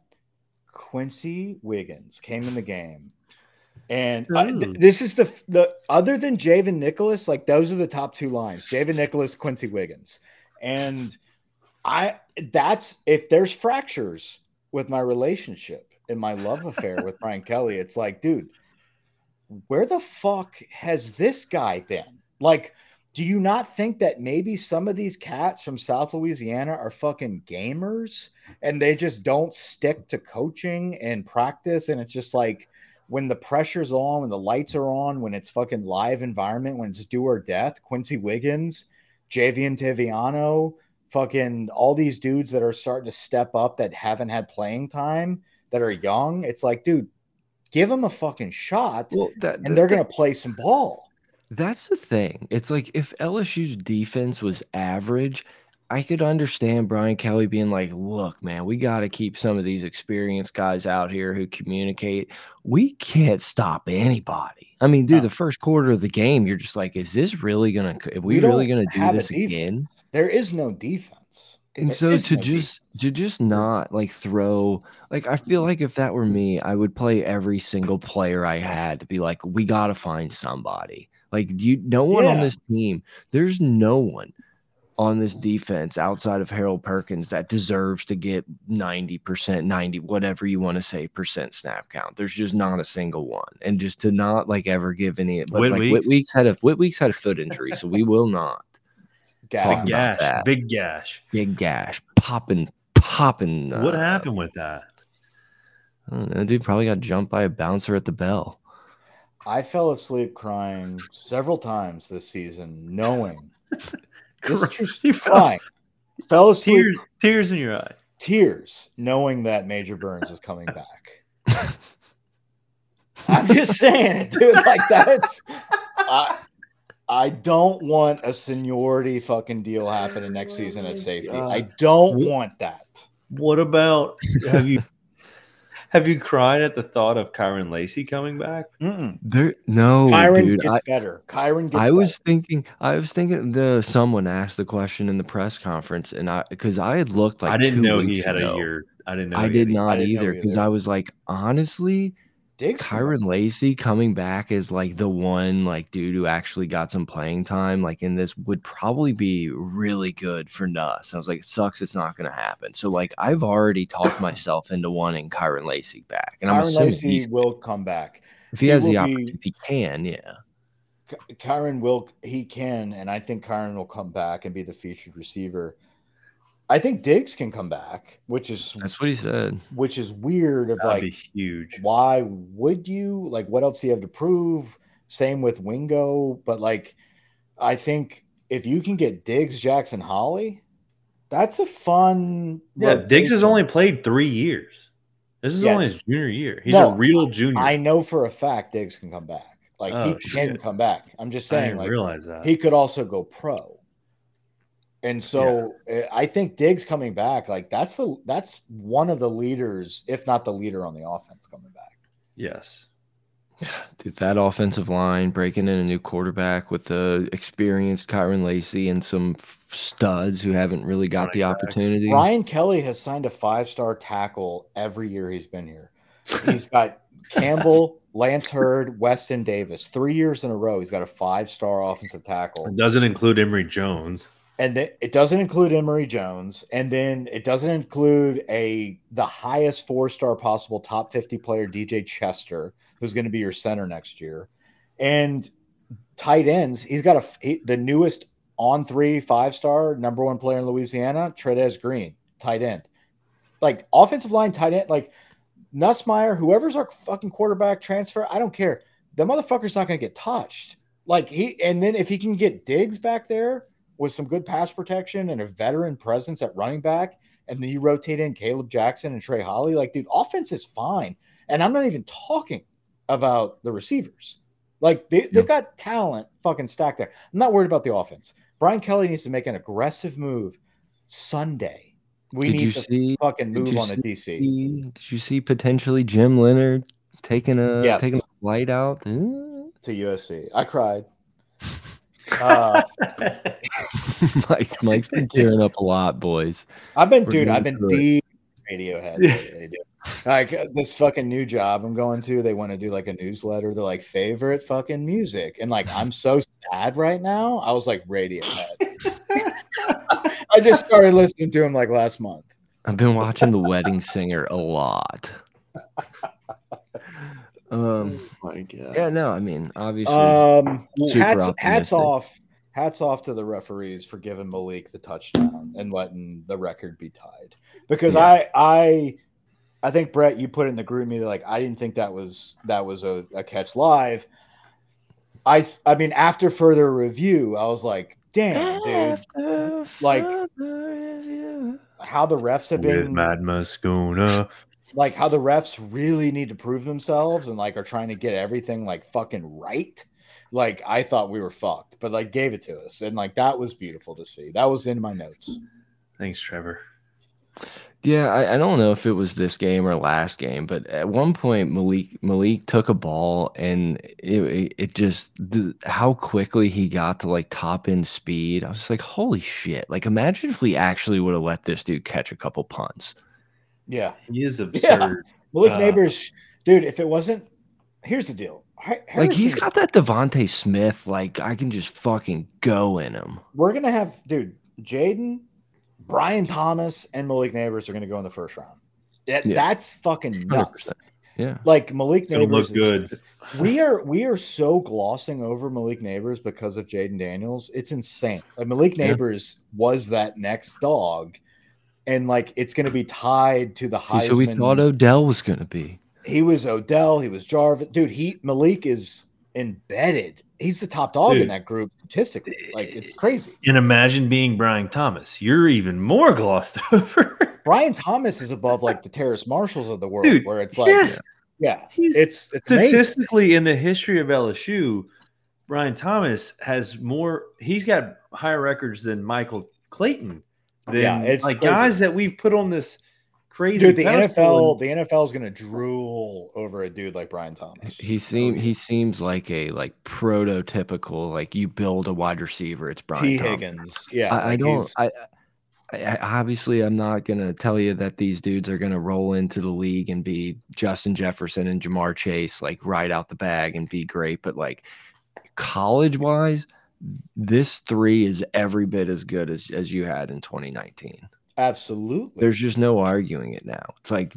Speaker 2: Quency Wiggins came in the game, and I, th this is the the other than Javen Nicholas, like those are the top two lines: Javen Nicholas, Quency Wiggins, and I. That's if there's fractures with my relationship and my love affair with Brian Kelly. It's like, dude where the fuck has this guy been? Like, do you not think that maybe some of these cats from South Louisiana are fucking gamers and they just don't stick to coaching and practice? And it's just like when the pressure's on, when the lights are on, when it's fucking live environment, when it's do or death, Quency Wiggins, Javien Toviano, fucking all these dudes that are starting to step up that haven't had playing time that are young. It's like, dude, give them a fucking shot well, that, and they're going to play some ball.
Speaker 1: That's the thing. It's like if LSU's defense was average, I could understand Brian Kelly being like, look, man, we got to keep some of these experienced guys out here who communicate. We can't stop anybody. I mean, dude, no. the first quarter of the game, you're just like, is this really going to, are we, we really going to do this again?
Speaker 2: There is no defense.
Speaker 1: And so to just to just not like throw like I feel like if that were me, I would play every single player I had to be like, we gotta find somebody. Like you no one yeah. on this team, there's no one on this defense outside of Harold Perkins that deserves to get 90%, 90, whatever you want to say, percent snap count. There's just not a single one. And just to not like ever give any but Whit like Whit Weeks had a Whit Weeks had a foot injury, so we will not.
Speaker 3: Big gash, big gash,
Speaker 1: big gash, popping, popping.
Speaker 3: What uh, happened with that?
Speaker 1: I don't know, dude. Probably got jumped by a bouncer at the bell.
Speaker 2: I fell asleep crying several times this season, knowing this is crying. Fell asleep,
Speaker 3: tears, tears in your eyes,
Speaker 2: tears, knowing that Major Burns is coming back. I'm just saying, it, dude. Like that's. I, I don't want a seniority fucking deal happening next season at safety. I don't want that.
Speaker 3: What about have you have you cried at the thought of Kyren Lacy coming back?
Speaker 1: Mm-mm. There, no,
Speaker 2: Kyren
Speaker 1: dude,
Speaker 2: gets I, better. Kyren gets.
Speaker 1: I
Speaker 2: better.
Speaker 1: was thinking. I was thinking. The someone asked the question in the press conference, and I because I had looked like
Speaker 3: I didn't know he had ago. a year. I didn't know.
Speaker 1: I did not either because I was like, honestly, Diggs Kyren Lacy coming back as like the one like dude who actually got some playing time like in this would probably be really good for Nuss. I was like, it sucks it's not gonna happen. So like I've already talked myself into wanting Kyren Lacy back.
Speaker 2: And Kyren I'm assuming Lacy will come back.
Speaker 1: If he, he has the opportunity, be, if he can, yeah.
Speaker 2: Kyren will he can, and I think Kyren will come back and be the featured receiver. I think Diggs can come back, which is
Speaker 1: that's what he said.
Speaker 2: Which is weird. Of
Speaker 3: That'd
Speaker 2: like
Speaker 3: huge.
Speaker 2: Why would you like? What else do you have to prove? Same with Wingo, but like, I think if you can get Diggs, Jackson, Holly, that's a fun.
Speaker 3: Yeah, rotation. Diggs has only played three years. This is yeah. only his junior year. He's no, a real junior.
Speaker 2: I know for a fact Diggs can come back. Like oh, he shit. can come back. I'm just saying. like,
Speaker 3: realize that
Speaker 2: he could also go pro. And so yeah. Eh, I think Diggs coming back, like that's the that's one of the leaders, if not the leader on the offense coming back.
Speaker 3: Yes.
Speaker 1: Dude, that offensive line breaking in a new quarterback with the experienced Kyren Lacy and some studs who haven't really got the opportunity.
Speaker 2: Brian Kelly has signed a five star tackle every year he's been here. He's got Campbell, Lance Heard, Weston Davis, three years in a row. He's got a five star offensive tackle.
Speaker 3: It doesn't include Emery Jones
Speaker 2: and then it doesn't include Emery Jones, and then it doesn't include a the highest four star possible top fifty player DJ Chester, who's going to be your center next year, and tight ends. He's got a he, the newest on three five star number one player in Louisiana, Trey'Dez Green, tight end. Like offensive line, tight end, like Nussmeier, whoever's our fucking quarterback transfer, I don't care. The motherfucker's not going to get touched. Like he, and then if he can get Diggs back there with some good pass protection and a veteran presence at running back, and then you rotate in Caleb Jackson and Trey Holly, like, dude, offense is fine. And I'm not even talking about the receivers. Like, they, have got talent fucking stacked there. I'm not worried about the offense. Brian Kelly needs to make an aggressive move Sunday. We did need to see, fucking move on see, the DC.
Speaker 1: Did you see potentially Jim Leonhard taking a yes. taking a flight out
Speaker 2: to USC? I cried. Uh,
Speaker 1: Mike's Mike's been tearing up a lot, boys.
Speaker 2: I've been, We're dude. I've been deep Radiohead. They do. Like uh, this fucking new job I'm going to, they want to do like a newsletter. They're like favorite fucking music, and like I'm so sad right now. I was like Radiohead. I just started listening to him like last month.
Speaker 1: I've been watching The Wedding Singer a lot. Um, oh my god. Yeah, no, I mean, obviously.
Speaker 2: Um, hats, hats off, hats off to the referees for giving Malik the touchdown and letting the record be tied. Because yeah. I, I, I think Brett, you put in the group me like I didn't think that was that was a, a catch live. I, I mean, after further review, I was like, damn, dude, like how the refs have been
Speaker 3: Mad Moscona
Speaker 2: like how the refs really need to prove themselves and like are trying to get everything like fucking right. Like I thought we were fucked, but like gave it to us, and like that was beautiful to see. That was in my notes.
Speaker 3: Thanks, Trevor.
Speaker 1: Yeah, I, I, don't know if it was this game or last game, but at one point Malik Malik took a ball and it it just the, how quickly he got to like top end speed. I was like, holy shit! Like imagine if we actually would have let this dude catch a couple punts.
Speaker 2: Yeah,
Speaker 3: he is absurd. Yeah.
Speaker 2: Malik uh, Nabers, dude. If it wasn't, here's the deal.
Speaker 1: Like he's got that DeVonta Smith. Like I can just fucking go in him.
Speaker 2: We're gonna have, dude. Jayden, Brian Thomas, and Malik Nabers are gonna go in the first round. That, yeah. That's fucking nuts. 100%.
Speaker 1: Yeah,
Speaker 2: like Malik Nabers
Speaker 3: look good.
Speaker 2: Is, we are we are so glossing over Malik Nabers because of Jayden Daniels. It's insane. Like Malik Nabers yeah. was that next dog and like it's going to be tied to the Heisman.
Speaker 1: So we thought Odell was going to be.
Speaker 2: He was Odell. He was Jarvis. Dude, he Malik is embedded. He's the top dog Dude. in that group statistically. Like it's crazy.
Speaker 3: And imagine being Brian Thomas. You're even more glossed over.
Speaker 2: Brian Thomas is above like the Terrace Marshalls of the world, Dude, where it's like, yes. yeah, He's it's, it's
Speaker 3: statistically
Speaker 2: amazing.
Speaker 3: in the history of LSU. Brian Thomas has more. He's got higher records than Michael Clayton yeah, it's like crazy. guys that we've put on this crazy.
Speaker 2: Dude, the NFL, and, the NFL is going to drool over a dude like Brian Thomas.
Speaker 1: He seems he seems like a like prototypical like you build a wide receiver. It's Brian
Speaker 2: T
Speaker 1: Thomas.
Speaker 2: Higgins. Yeah,
Speaker 1: I, like I don't. I, I, obviously, I'm not going to tell you that these dudes are going to roll into the league and be Justin Jefferson and Ja'Marr Chase, like right out the bag and be great. But like college wise, this three is every bit as good as, as you had in 2019.
Speaker 2: Absolutely.
Speaker 1: There's just no arguing it now. It's like,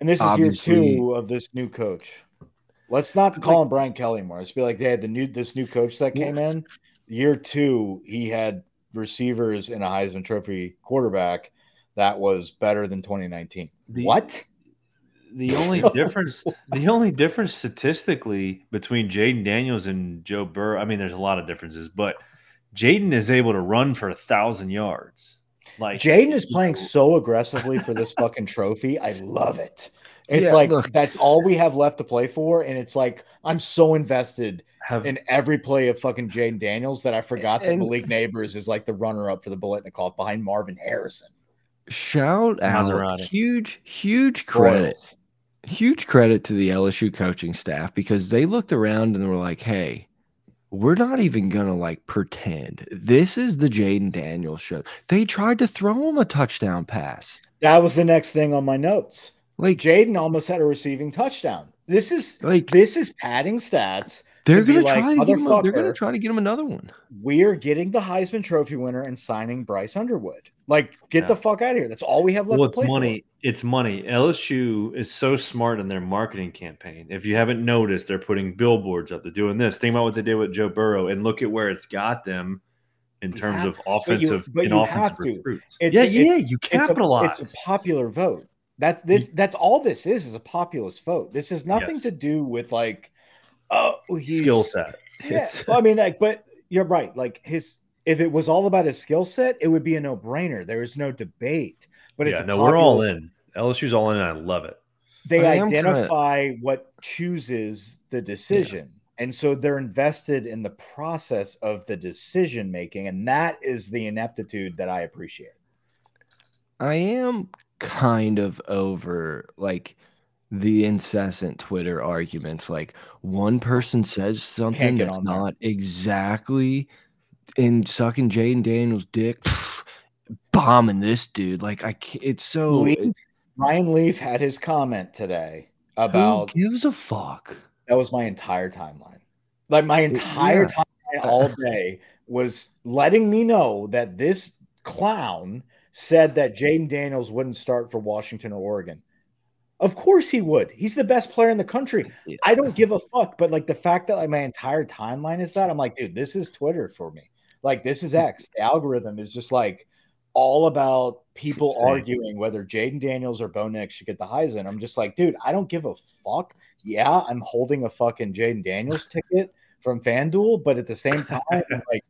Speaker 2: and this is year two of this new coach. Let's not call like, him Brian Kelly more. Let's be like, hey, the new this new coach that came in, year two, he had receivers and a Heisman Trophy quarterback that was better than 2019. The, what?
Speaker 3: The only difference the only difference statistically between Jayden Daniels and Joe Burrow, I mean, there's a lot of differences, but Jayden is able to run for a thousand yards. Like
Speaker 2: Jayden is playing so aggressively for this fucking trophy. I love it. It's yeah, like look. that's all we have left to play for, and it's like I'm so invested have, in every play of fucking Jayden Daniels that I forgot and, that Malik Nabers is like the runner up for the Biletnikoff behind Marvin Harrison.
Speaker 1: Shout out, Maserati. huge, huge credit huge credit to the LSU coaching staff because they looked around and were like, hey, we're not even gonna like pretend this is the Jayden Daniels show. They tried to throw him a touchdown pass.
Speaker 2: That was the next thing on my notes. Like Jayden almost had a receiving touchdown. This is like this is padding stats.
Speaker 1: They're gonna try like, to get him a, they're gonna try to get him another one.
Speaker 2: We're getting the Heisman Trophy winner and signing Bryce Underwood. Like, get yeah. the fuck out of here. That's all we have left.
Speaker 3: Well, it's money. For. It's money. LSU is so smart in their marketing campaign. If you haven't noticed, they're putting billboards up. They're doing this. Think about what they did with Joe Burrow, and look at where it's got them in terms have, of offensive but you, but and offensive recruits.
Speaker 2: It's, yeah, yeah, you capitalize. It's a, it's a, popular vote. That's this. That's all this is. Is a populist vote. This has nothing yes. to do with like, oh,
Speaker 3: skill set.
Speaker 2: Yeah, well, I mean, like, but you're right. Like his if it was all about his skill set, it would be a no brainer. There is no debate. But yeah,
Speaker 3: no, we're all in. LSU's all in. And I love it.
Speaker 2: They identify what chooses the decision. Yeah. And so they're invested in the process of the decision making. And that is the ineptitude that I appreciate.
Speaker 1: I am kind of over like the incessant Twitter arguments. Like one person says something that's not exactly in sucking Jayden Daniels' dick, pff, bombing this dude. Like I, can't, it's so.
Speaker 2: Leaf, Ryan Leaf had his comment today about
Speaker 1: who gives a fuck.
Speaker 2: That was my entire timeline. Like my entire yeah. timeline all day was letting me know that this clown said that Jayden Daniels wouldn't start for Washington or Oregon. Of course he would. He's the best player in the country. Yeah. I don't give a fuck. But like the fact that like my entire timeline is that, I'm like, dude, this is Twitter for me. Like this is X. The algorithm is just like all about people arguing whether Jayden Daniels or Bo Nix should get the Heisman. I'm just like, dude, I don't give a fuck. Yeah, I'm holding a fucking Jayden Daniels ticket from FanDuel, but at the same time, like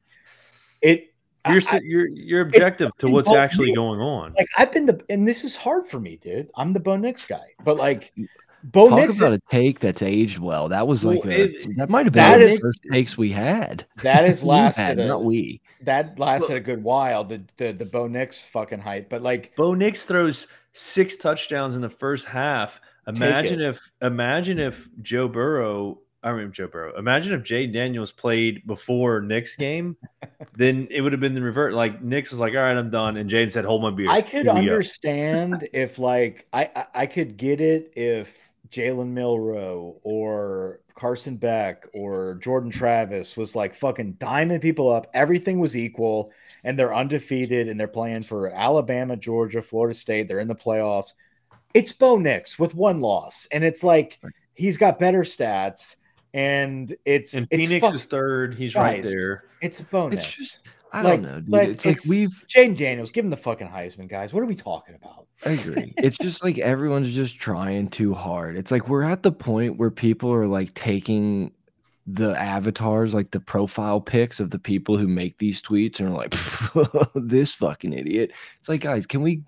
Speaker 2: it
Speaker 3: you're I, you're you're objective to what's actually going on.
Speaker 2: Like I've been the and this is hard for me, dude. I'm the Bo Nix guy, but like mm. Bo
Speaker 1: Talk
Speaker 2: Nix
Speaker 1: about a take that's aged well. That was like well, a, it, that might have been one of the first takes we had.
Speaker 2: That is lasted,
Speaker 1: had,
Speaker 2: a,
Speaker 1: not we.
Speaker 2: That lasted a good while. The the the Bo Nix fucking hype, but like
Speaker 3: Bo Nix throws six touchdowns in the first half. Imagine if imagine if Joe Burrow I remember Joe Burrow. Imagine if Jay Daniels played before Nick's game, then it would have been the revert. Like Nix was like, "All right, I'm done," and Jay said, "Hold my beer."
Speaker 2: I could understand if, like, I, I I could get it if Jalen Milroe or Carson Beck or Jordan Travis was like fucking diamond people up. Everything was equal, and they're undefeated, and they're playing for Alabama, Georgia, Florida State. They're in the playoffs. It's Bo Nix with one loss, and it's like he's got better stats and it's
Speaker 3: and
Speaker 2: it's
Speaker 3: Phoenix is third. He's guys, right there.
Speaker 2: It's a bonus. It's just,
Speaker 1: I like, don't know, dude. Like, it's,
Speaker 2: it's like we've Jayden Daniels, give him the fucking Heisman, guys. What are we talking about?
Speaker 1: I agree. it's just like everyone's just trying too hard. It's like we're at the point where people are like taking the avatars, like the profile pics of the people who make these tweets, and are like, "This fucking idiot." It's like, guys, can we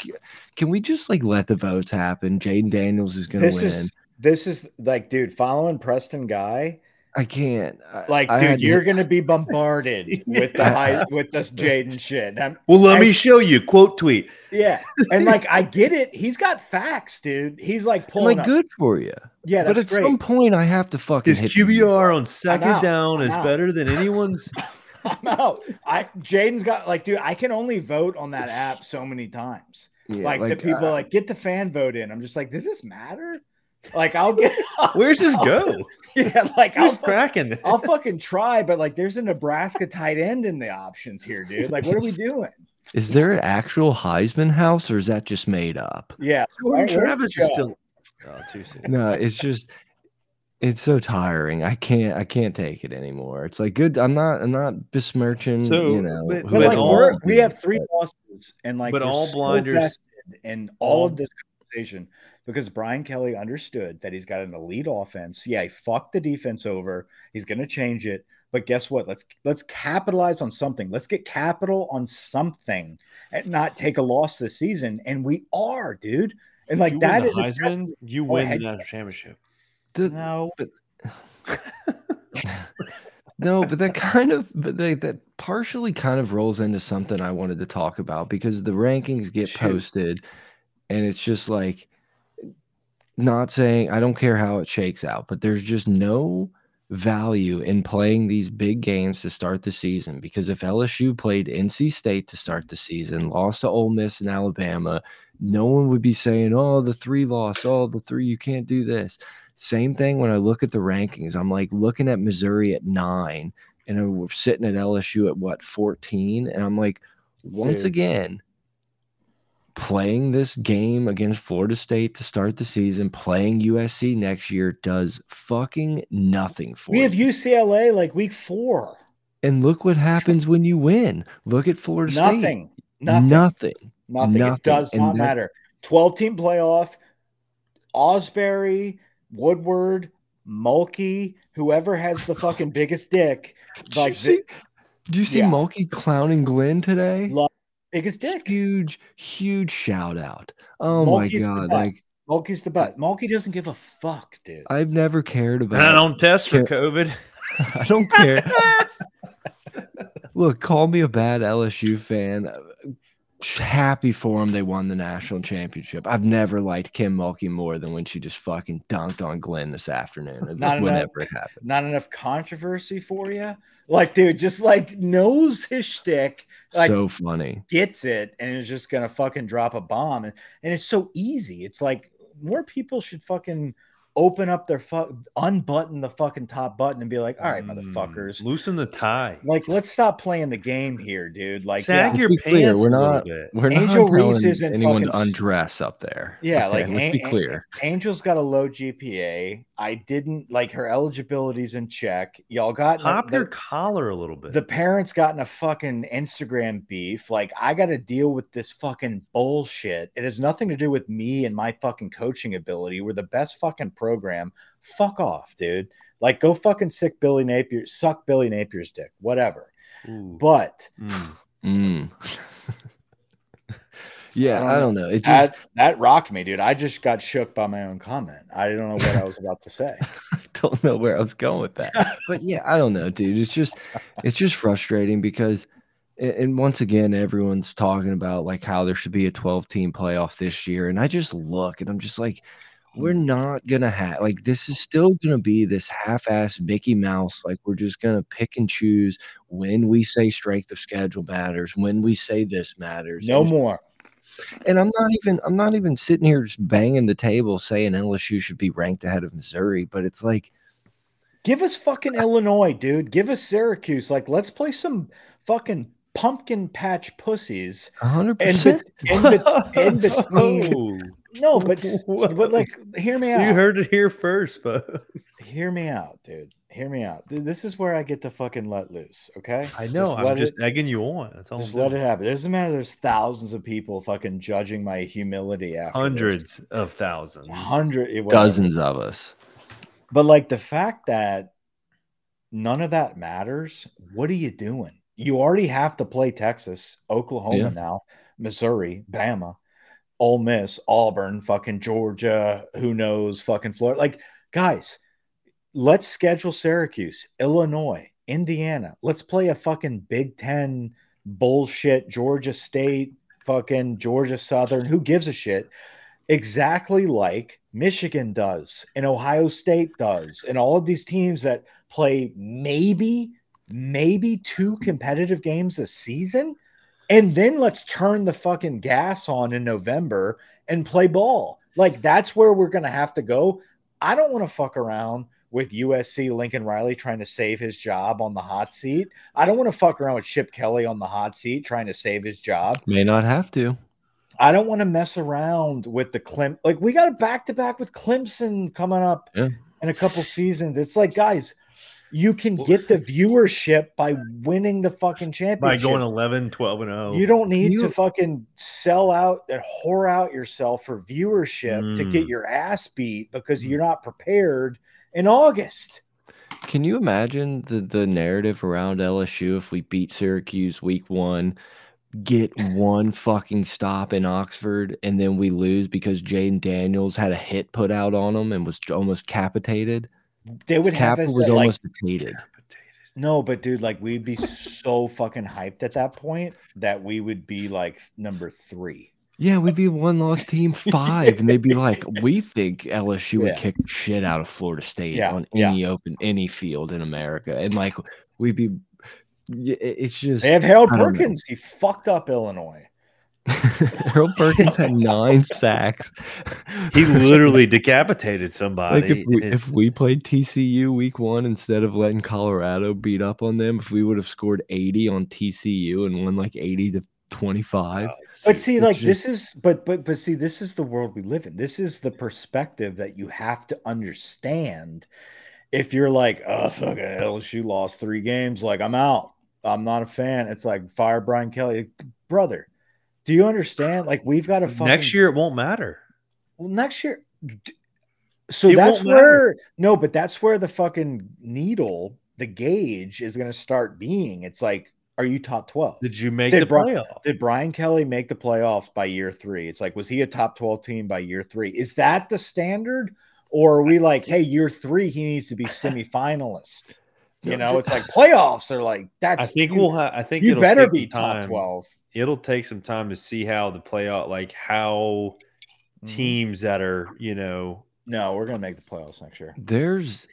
Speaker 1: can we just like let the votes happen? Jayden Daniels is going to win.
Speaker 2: Is, this is like, dude, following Preston Guy.
Speaker 1: I can't.
Speaker 2: Like,
Speaker 1: I,
Speaker 2: dude, you're to... gonna be bombarded with the high, with this Jayden shit. I'm,
Speaker 3: well, let I, me show you. Quote tweet.
Speaker 2: Yeah, and like I get it. He's got facts, dude. He's like pulling.
Speaker 1: Like, good for you.
Speaker 2: Yeah,
Speaker 1: but at
Speaker 2: great.
Speaker 1: some point, I have to fucking.
Speaker 3: His QBR on 2nd down is better than anyone's.
Speaker 2: I'm out. I Jayden's got like, dude. I can only vote on that app so many times. Yeah, like, like, the people uh, like get the fan vote in. I'm just like, does this matter? Like I'll get
Speaker 3: where's this go?
Speaker 2: Yeah, like
Speaker 3: Who's I'll cracking.
Speaker 2: I'll fucking try, but like there's a Nebraska tight end in the options here, dude. Like, what are we doing?
Speaker 1: Is there an actual Heisman house or is that just made up?
Speaker 2: Yeah,
Speaker 3: right, Travis is still
Speaker 1: oh, too soon. No, it's just it's so tiring. I can't I can't take it anymore. It's like good. I'm not I'm not besmirching. So, you know,
Speaker 2: but, but like we're, we have three losses and like
Speaker 3: but all blinders
Speaker 2: and all, all of this conversation because Brian Kelly understood that he's got an elite offense. Yeah, he fucked the defense over. He's going to change it. But guess what? Let's let's capitalize on something. Let's get capital on something and not take a loss this season. And we are, dude. And like
Speaker 3: you
Speaker 2: that is
Speaker 3: Heisman, you win the national championship.
Speaker 1: The, no, but no, but that kind of but they, that partially kind of rolls into something I wanted to talk about because the rankings get Shoot. posted, and it's just like not saying I don't care how it shakes out, but there's just no value in playing these big games to start the season because if LSU played NC State to start the season, lost to Ole Miss and Alabama, no one would be saying, "Oh, the three loss, oh, the three, you can't do this." Same thing when I look at the rankings. I'm like looking at Missouri at nine, and we're sitting at LSU at what 14, and I'm like, once Dude. again, playing this game against Florida State to start the season, playing USC next year does fucking nothing for
Speaker 2: We have UCLA like week four.
Speaker 1: And look what happens when you win. Look at Florida
Speaker 2: Nothing.
Speaker 1: State.
Speaker 2: Nothing.
Speaker 1: Nothing.
Speaker 2: Nothing. Nothing. It does not matter. 12 team playoff. Ausberry, Woodward, Mulkey, whoever has the fucking biggest dick. Like,
Speaker 1: did you see, did you see yeah. Mulkey clowning Glenn today?
Speaker 2: Love biggest dick.
Speaker 1: Huge, huge shout out. Oh Mulkey's my god! Like
Speaker 2: Mulkey's the best. Mulkey doesn't give a fuck, dude.
Speaker 1: I've never cared about.
Speaker 3: And I don't test for COVID.
Speaker 1: I don't care. Look, call me a bad LSU fan. Happy for them, they won the national championship. I've never liked Kim Mulkey more than when she just fucking dunked on Glenn this afternoon. Not enough, it happened.
Speaker 2: Not enough controversy for you. Like, dude, just like knows his shtick. Like,
Speaker 1: so funny.
Speaker 2: Gets it and is just gonna fucking drop a bomb. And, and it's so easy. It's like more people should fucking open up their fuck, unbutton the fucking top button and be like, "All right, mm, motherfuckers,
Speaker 3: loosen the tie."
Speaker 2: Like, let's stop playing the game here, dude. Like,
Speaker 3: sag yeah, your pants. Clear,
Speaker 1: we're not. We're Angel not Reese isn't anyone fucking undress up there.
Speaker 2: Yeah, okay, like
Speaker 1: let's be clear.
Speaker 2: Angel's got a low GPA. I didn't like her eligibility's in check. Y'all got
Speaker 3: pop the, your collar a little bit.
Speaker 2: The parents got in a fucking Instagram beef. Like, I got to deal with this fucking bullshit. It has nothing to do with me and my fucking coaching ability. We're the best fucking program. Fuck off, dude. Like, go fucking sick Billy Napier, suck Billy Napier's dick, whatever. Ooh. But.
Speaker 1: Mm. Mm. Yeah, I don't, I don't know. It just
Speaker 2: that, that, rocked me, dude. I just got shook by my own comment. I don't know what I was about to say.
Speaker 1: I don't know where I was going with that. but yeah, I don't know, dude. It's just it's just frustrating because and once again everyone's talking about like how there should be a 12 team playoff this year and I just look and I'm just like we're mm. not gonna have like this is still gonna be this half-ass Mickey Mouse. Like we're just gonna pick and choose when we say strength of schedule matters, when we say this matters.
Speaker 2: No more.
Speaker 1: And I'm not even I'm not even sitting here just banging the table saying LSU should be ranked ahead of Missouri, but it's like
Speaker 2: give us fucking Illinois, dude. Give us Syracuse. Like let's play some fucking pumpkin patch pussies.
Speaker 1: 100%.
Speaker 2: In, be, in, between. No, but but like, hear me out.
Speaker 3: You heard it here first, folks.
Speaker 2: Hear me out, dude hear me out. This is where I get to fucking let loose. Okay.
Speaker 3: I know. Just I'm just it, egging you on. That's all.
Speaker 2: Just let it happen. It doesn't matter. There's thousands of people fucking judging my humility after
Speaker 3: hundreds
Speaker 2: this.
Speaker 3: of thousands,
Speaker 2: hundred, eh,
Speaker 1: dozens of us.
Speaker 2: But like the fact that none of that matters. What are you doing? You already have to play Texas, Oklahoma yeah. now, Missouri, Bama, Ole Miss, Auburn, fucking Georgia. Who knows? Fucking Florida. Like guys let's schedule Syracuse, Illinois, Indiana. Let's play a fucking Big Ten bullshit, Georgia State, fucking Georgia Southern. Who gives a shit? Exactly like Michigan does and Ohio State does, and all of these teams that play maybe, maybe two competitive games a season. And then let's turn the fucking gas on in November and play ball. Like that's where we're going to have to go. I don't want to fuck around with USC Lincoln Riley trying to save his job on the hot seat. I don't want to fuck around with Chip Kelly on the hot seat trying to save his job.
Speaker 1: May not have to.
Speaker 2: I don't want to mess around with the Clem. Like we got a back to back with Clemson coming up yeah. in a couple seasons. It's like, guys, you can get the viewership by winning the fucking championship. By
Speaker 3: going 11, 12 and 0.
Speaker 2: You don't need you... to fucking sell out and whore out yourself for viewership mm. to get mm. your ass beat because mm. you're not prepared in August.
Speaker 1: Can you imagine the the narrative around LSU if we beat Syracuse week one, get one fucking stop in Oxford, and then we lose because Jayden Daniels had a hit put out on him and was almost capitated?
Speaker 2: They would Cap have
Speaker 1: was uh, almost like,
Speaker 2: No, but dude, like we'd be so fucking hyped at that point that we would be like number three.
Speaker 1: Yeah, we'd be one loss team five, and they'd be like, "We think LSU would yeah. kick shit out of Florida State yeah, on any yeah. open any field in America," and like we'd be. It's just
Speaker 2: they have Harold Perkins. Know. He fucked up Illinois.
Speaker 1: Harold Perkins had nine sacks.
Speaker 3: He literally decapitated somebody.
Speaker 1: Like if we, his... if we played TCU week one instead of letting Colorado beat up on them, if we would have scored 80 on TCU and won like 80 to 25.
Speaker 2: But see, like just... this is but but but see, this is the world we live in. This is the perspective that you have to understand. If you're like, oh fucking LSU lost three games, like I'm out. I'm not a fan. It's like fire Brian Kelly. Brother, do you understand? Like we've got to fucking...
Speaker 3: next year it won't matter.
Speaker 2: Well, next year so it that's where no, but that's where the fucking needle, the gauge is gonna start being. It's like are you top 12?
Speaker 3: Did you make did the Bri- playoff?
Speaker 2: Did Brian Kelly make the playoffs by year three? It's like, was he a top 12 team by year three? Is that the standard? Or are we like, hey, year three, he needs to be semifinalist? You know, it's like playoffs are like that.
Speaker 3: I think we'll have, I think
Speaker 2: you better be top 12.
Speaker 3: It'll take some time to see how the playoff, like how mm-hmm. teams that are, you know,
Speaker 2: no, we're gonna make the playoffs next year.
Speaker 1: There's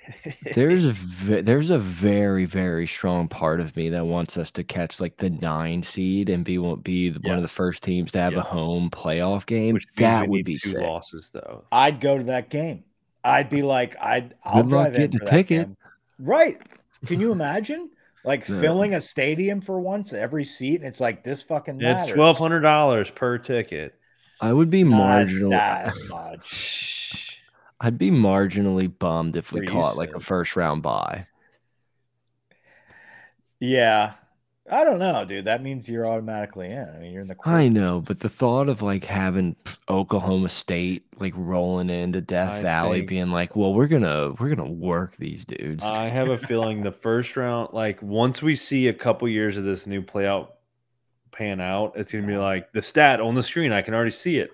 Speaker 1: there's a there's a very very strong part of me that wants us to catch like the nine seed and be won't be yeah. one of the first teams to have yeah. a home playoff game. Which that would be two sick.
Speaker 3: losses though.
Speaker 2: I'd go to that game. I'd be like, I'd I'll Good drive in for a ticket. Game. Right. Can you imagine? Like no. filling a stadium for once, every seat, and it's like this fucking.
Speaker 3: Matters. It's twelve hundred dollars per ticket.
Speaker 1: I would be marginal. That much. I'd be marginally bummed if we caught like a first round buy.
Speaker 2: Yeah, I don't know, dude. That means you're automatically in. I mean, you're in the.
Speaker 1: I know, but the thought of like having Oklahoma State like rolling into Death I Valley, think... being like, "Well, we're gonna we're gonna work these dudes."
Speaker 3: I have a feeling the first round, like once we see a couple years of this new playout pan out, it's gonna be like the stat on the screen. I can already see it.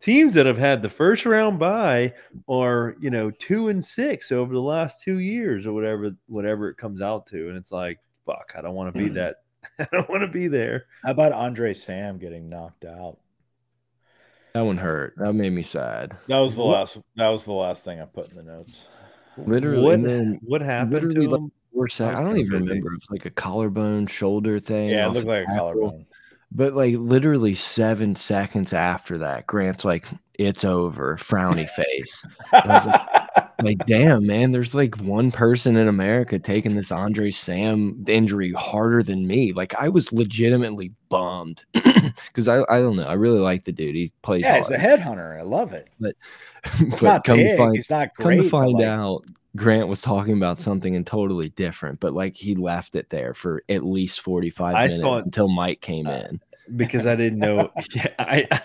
Speaker 3: Teams that have had the first round bye are you know two and six over the last two years or whatever whatever it comes out to, and it's like, fuck, I don't want to be that I don't want to be there.
Speaker 2: How about Andre Sam getting knocked out?
Speaker 1: That one hurt. That made me sad.
Speaker 2: That was the what? last. That was the last thing I put in the notes.
Speaker 1: Literally,
Speaker 3: what, then what happened to him?
Speaker 1: Like, I, I don't even remember. It was like a collarbone, shoulder thing.
Speaker 2: Yeah, it looked like a collarbone.
Speaker 1: But like literally seven seconds after that, Grant's like, "It's over," frowny face. like, damn, man, there's like one person in America taking this Andre Sam injury harder than me. Like, I was legitimately bummed because I, I don't know. I really like the dude. He plays.
Speaker 2: Yeah, hard. he's a headhunter. I love it.
Speaker 1: But,
Speaker 2: it's but not come big. Find, it's not great.
Speaker 1: Come to find like... out, Grant was talking about something and totally different, but like he left it there for at least 45 I minutes thought, until Mike came uh, in.
Speaker 3: Because I didn't know. yeah, I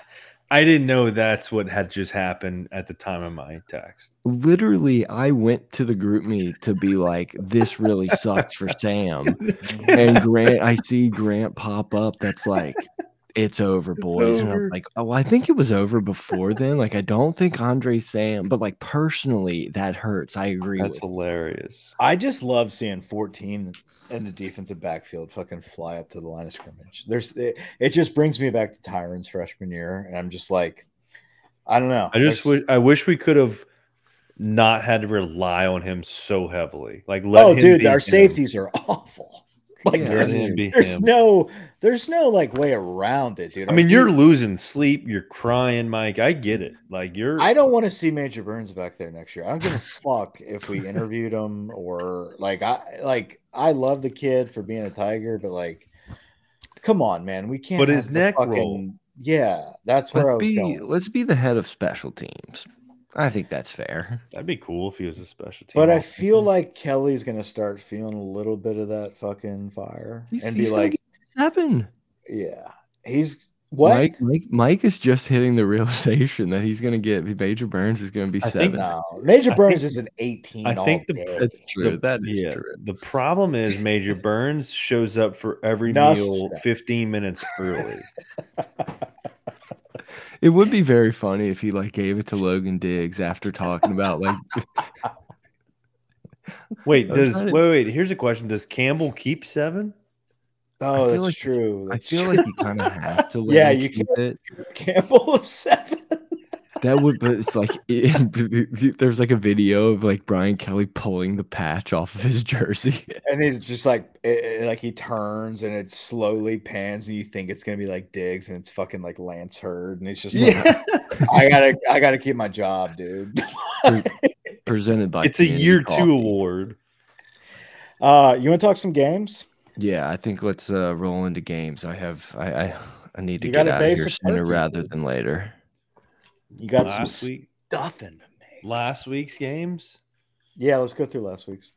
Speaker 3: I didn't know that's what had just happened at the time of my text.
Speaker 1: Literally, I went to the GroupMe to be like, this really sucks for Sam. And Grant, I see Grant pop up that's like, it's over, boys. It's over. And I was like, oh, I think it was over before then. Like, I don't think Andre Sam, but like personally, that hurts. I agree.
Speaker 3: That's hilarious.
Speaker 2: I just love seeing 14 and the defensive backfield fucking fly up to the line of scrimmage. There's it, it just brings me back to Tyron's freshman year, and I'm just like, I don't know.
Speaker 3: I just w- I wish we could have not had to rely on him so heavily. Like,
Speaker 2: oh, dude, our him. safeties are awful. Like, yeah, there's, there's no, there's no like way around it, dude.
Speaker 3: I mean, you're losing sleep, you're crying, Mike. I get it. Like, you're.
Speaker 2: I don't want to see Major Burns back there next year. I don't give a fuck if we interviewed him or like I like I love the kid for being a Tiger, but like, come on, man, we can't.
Speaker 3: But his neck fucking, roll.
Speaker 2: Yeah, that's where let's I was
Speaker 1: be,
Speaker 2: going.
Speaker 1: Let's be the head of special teams. I think that's fair.
Speaker 3: That'd be cool if he was a special team.
Speaker 2: But I feel like Kelly's gonna start feeling a little bit of that fucking fire he's, and be like
Speaker 1: seven.
Speaker 2: Yeah, he's what?
Speaker 1: Mike, Mike, Mike is just hitting the realization that he's going to get Major Burns is going to be I seven. Think,
Speaker 2: no, Major Burns think, is an 18.
Speaker 3: I think the,
Speaker 1: that's true. The, that is yeah, true.
Speaker 3: The problem is Major Burns shows up for every no, meal 15 minutes early.
Speaker 1: it would be very funny if he like gave it to Logan Diggs after talking about like.
Speaker 3: wait, does wait, wait? Here's a question: Does Campbell keep seven?
Speaker 2: Oh, that's
Speaker 1: like,
Speaker 2: true.
Speaker 1: That's I feel true. like you kind of have to.
Speaker 2: yeah, you keep it. Campbell of seven.
Speaker 1: that would, but it's like it, there's like a video of like Brian Kelly pulling the patch off of his jersey,
Speaker 2: and it's just like it, like he turns and it slowly pans, and you think it's gonna be like Diggs, and it's fucking like Lance Heard, and it's just like, yeah. I gotta, I gotta keep my job, dude.
Speaker 1: Presented by
Speaker 3: it's a year coffee. two award.
Speaker 2: Uh, you want to talk some games?
Speaker 1: Yeah, I think let's uh, roll into games. I have I I, I need to you get out of here sooner rather than later.
Speaker 2: You got last some week, stuffing to make.
Speaker 3: Last week's games.
Speaker 2: Yeah, let's go through last week's.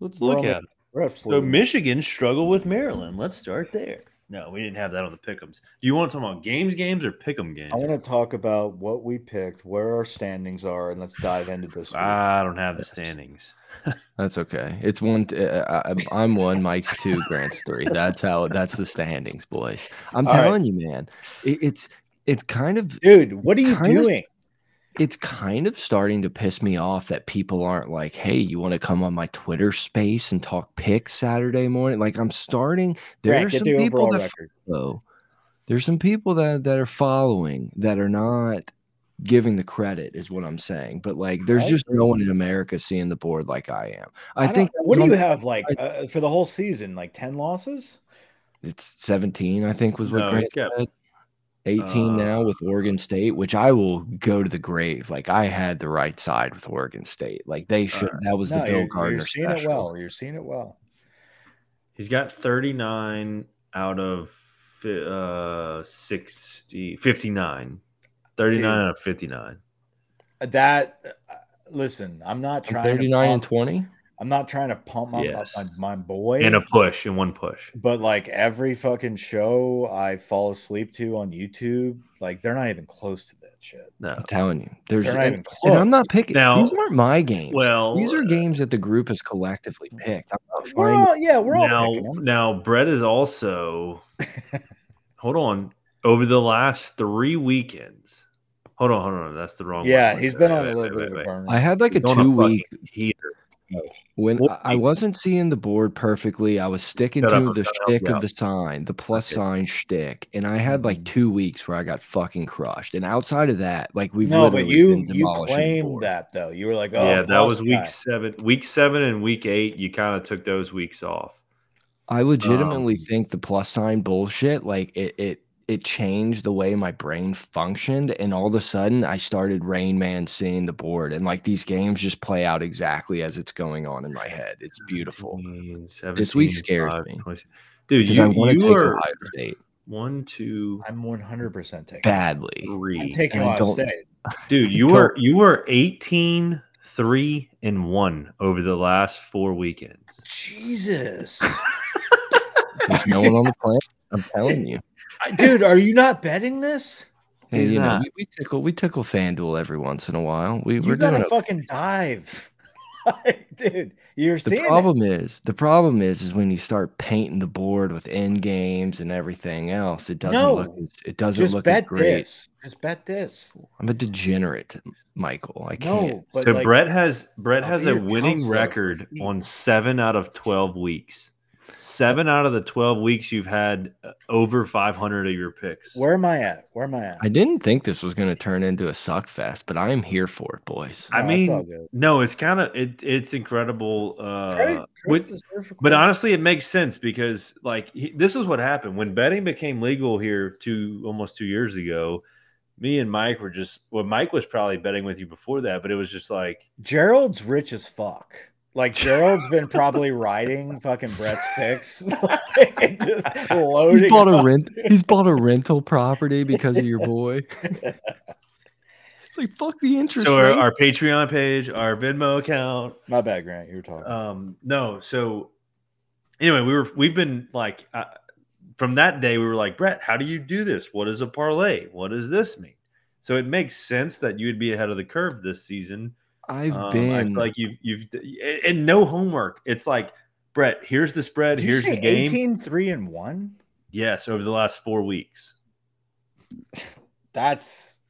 Speaker 3: Let's look at it. So Michigan struggled with Maryland. Let's start there. No, we didn't have that on the pickums. Do you want to talk about games, games, or pick'em games?
Speaker 2: I want to talk about what we picked, where our standings are, and let's dive into this.
Speaker 3: I don't have the standings.
Speaker 1: That's okay. It's one. Uh, I, am one. Mike's two. Grant's three. That's how. That's the standings, boys. I'm All telling right. you, man. It, it's it's kind of
Speaker 2: dude. What are you doing? Of,
Speaker 1: it's kind of starting to piss me off that people aren't like, hey, you want to come on my Twitter space and talk picks Saturday morning? Like I'm starting. There Grant, are some the people that follow. There's some people that that are following that are not giving the credit is what I'm saying. But like, there's just no one in America seeing the board like I am. I, I think.
Speaker 2: What do you have like I, uh, for the whole season? Like ten losses?
Speaker 1: It's 17, I think, was what no, Grant said. 18 uh, now with Oregon State, which I will go to the grave. Like I had the right side with Oregon State. Like they should. That was no, the Bill Gardner.
Speaker 2: You're seeing
Speaker 1: special.
Speaker 2: it well. You're seeing it well.
Speaker 3: He's got 39 out of uh 60 59 39 Dude, out of 59
Speaker 2: that uh, listen i'm not trying
Speaker 1: 39 and 20
Speaker 2: I'm not trying to pump my, yes. my, my boy
Speaker 3: in a push in one push,
Speaker 2: but like every fucking show I fall asleep to on YouTube, like they're not even close to that shit.
Speaker 1: No, I'm telling you, there's they're not even close. And I'm not picking. Now, these aren't my games. Well, these are uh, games that the group has collectively picked.
Speaker 2: we're all, yeah, we're
Speaker 3: now,
Speaker 2: all picking them.
Speaker 3: Now, Brett is also. hold on. Over the last three weekends, Hold on, hold on. That's the wrong.
Speaker 2: Yeah, one. he's been wait, on wait, a little wait, bit of a burn.
Speaker 1: I had like a two week heater when I wasn't seeing the board perfectly, I was sticking shut to up, the shtick of the sign, the plus okay. sign shtick, and I had like mm-hmm. two weeks where I got fucking crushed. And outside of that, like we've
Speaker 2: no, but you you claimed that though. You were like, oh,
Speaker 3: yeah, that was week guy. seven, week seven, and week eight. You kind of took those weeks off.
Speaker 1: I legitimately um, think the plus sign bullshit, like it, it it changed the way my brain functioned and all of a sudden i started rain man seeing the board and like these games just play out exactly as it's going on in my head. It's beautiful. 17, this week scares 5, me. 20.
Speaker 3: dude you, i want to take are, ohio state. one two
Speaker 2: i'm 100% taking
Speaker 1: badly.
Speaker 2: three I'm taking ohio state.
Speaker 3: Dude you were you were 18 3 and 1 over the last four weekends.
Speaker 2: Jesus.
Speaker 1: There's no one on the planet i'm telling you
Speaker 2: dude, are you not betting this?
Speaker 1: Hey, you not. know, we, we, tickle we tickle FanDuel every once in a while. We
Speaker 2: you
Speaker 1: we're
Speaker 2: gotta
Speaker 1: doing
Speaker 2: fucking dive. dude, you're
Speaker 1: the problem it. is the problem is is when you start painting the board with end games and everything else, it doesn't no, look it doesn't
Speaker 2: just
Speaker 1: look
Speaker 2: bet
Speaker 1: great.
Speaker 2: This. Just bet this.
Speaker 1: I'm a degenerate, Michael. I can't.
Speaker 3: No, so like, Brett has Brett has a winning record on seven out of twelve weeks. Seven out of the 12 weeks you've had uh, over 500 of your picks.
Speaker 2: Where am I at? Where am I at?
Speaker 1: I didn't think this was going to turn into a suck fest, but I am here for it, boys.
Speaker 3: I mean, no, it's kind of it, it's incredible. Uh, with, but honestly, it makes sense because like he, this is what happened when betting became legal here two almost two years ago. Me and Mike were just well, Mike was probably betting with you before that, but it was just like
Speaker 2: Gerald's rich as fuck. Like Gerald's been probably riding fucking Brett's picks, like, just loading.
Speaker 1: He's bought a rent. He's bought a rental property because of your boy. it's like fuck the interest.
Speaker 3: So our, our, Patreon page, our Venmo account.
Speaker 2: My bad, Grant. You were talking.
Speaker 3: Um, no. So anyway, we were we've been like uh, from that day we were like Brett, how do you do this? What is a parlay? What does this mean? So it makes sense that you would be ahead of the curve this season
Speaker 1: I've um, been
Speaker 3: like you've you've and no homework. It's like Brett, here's the spread, here's the game.
Speaker 2: 18 3 and 1?
Speaker 3: Yes, over the last 4 weeks.
Speaker 2: That's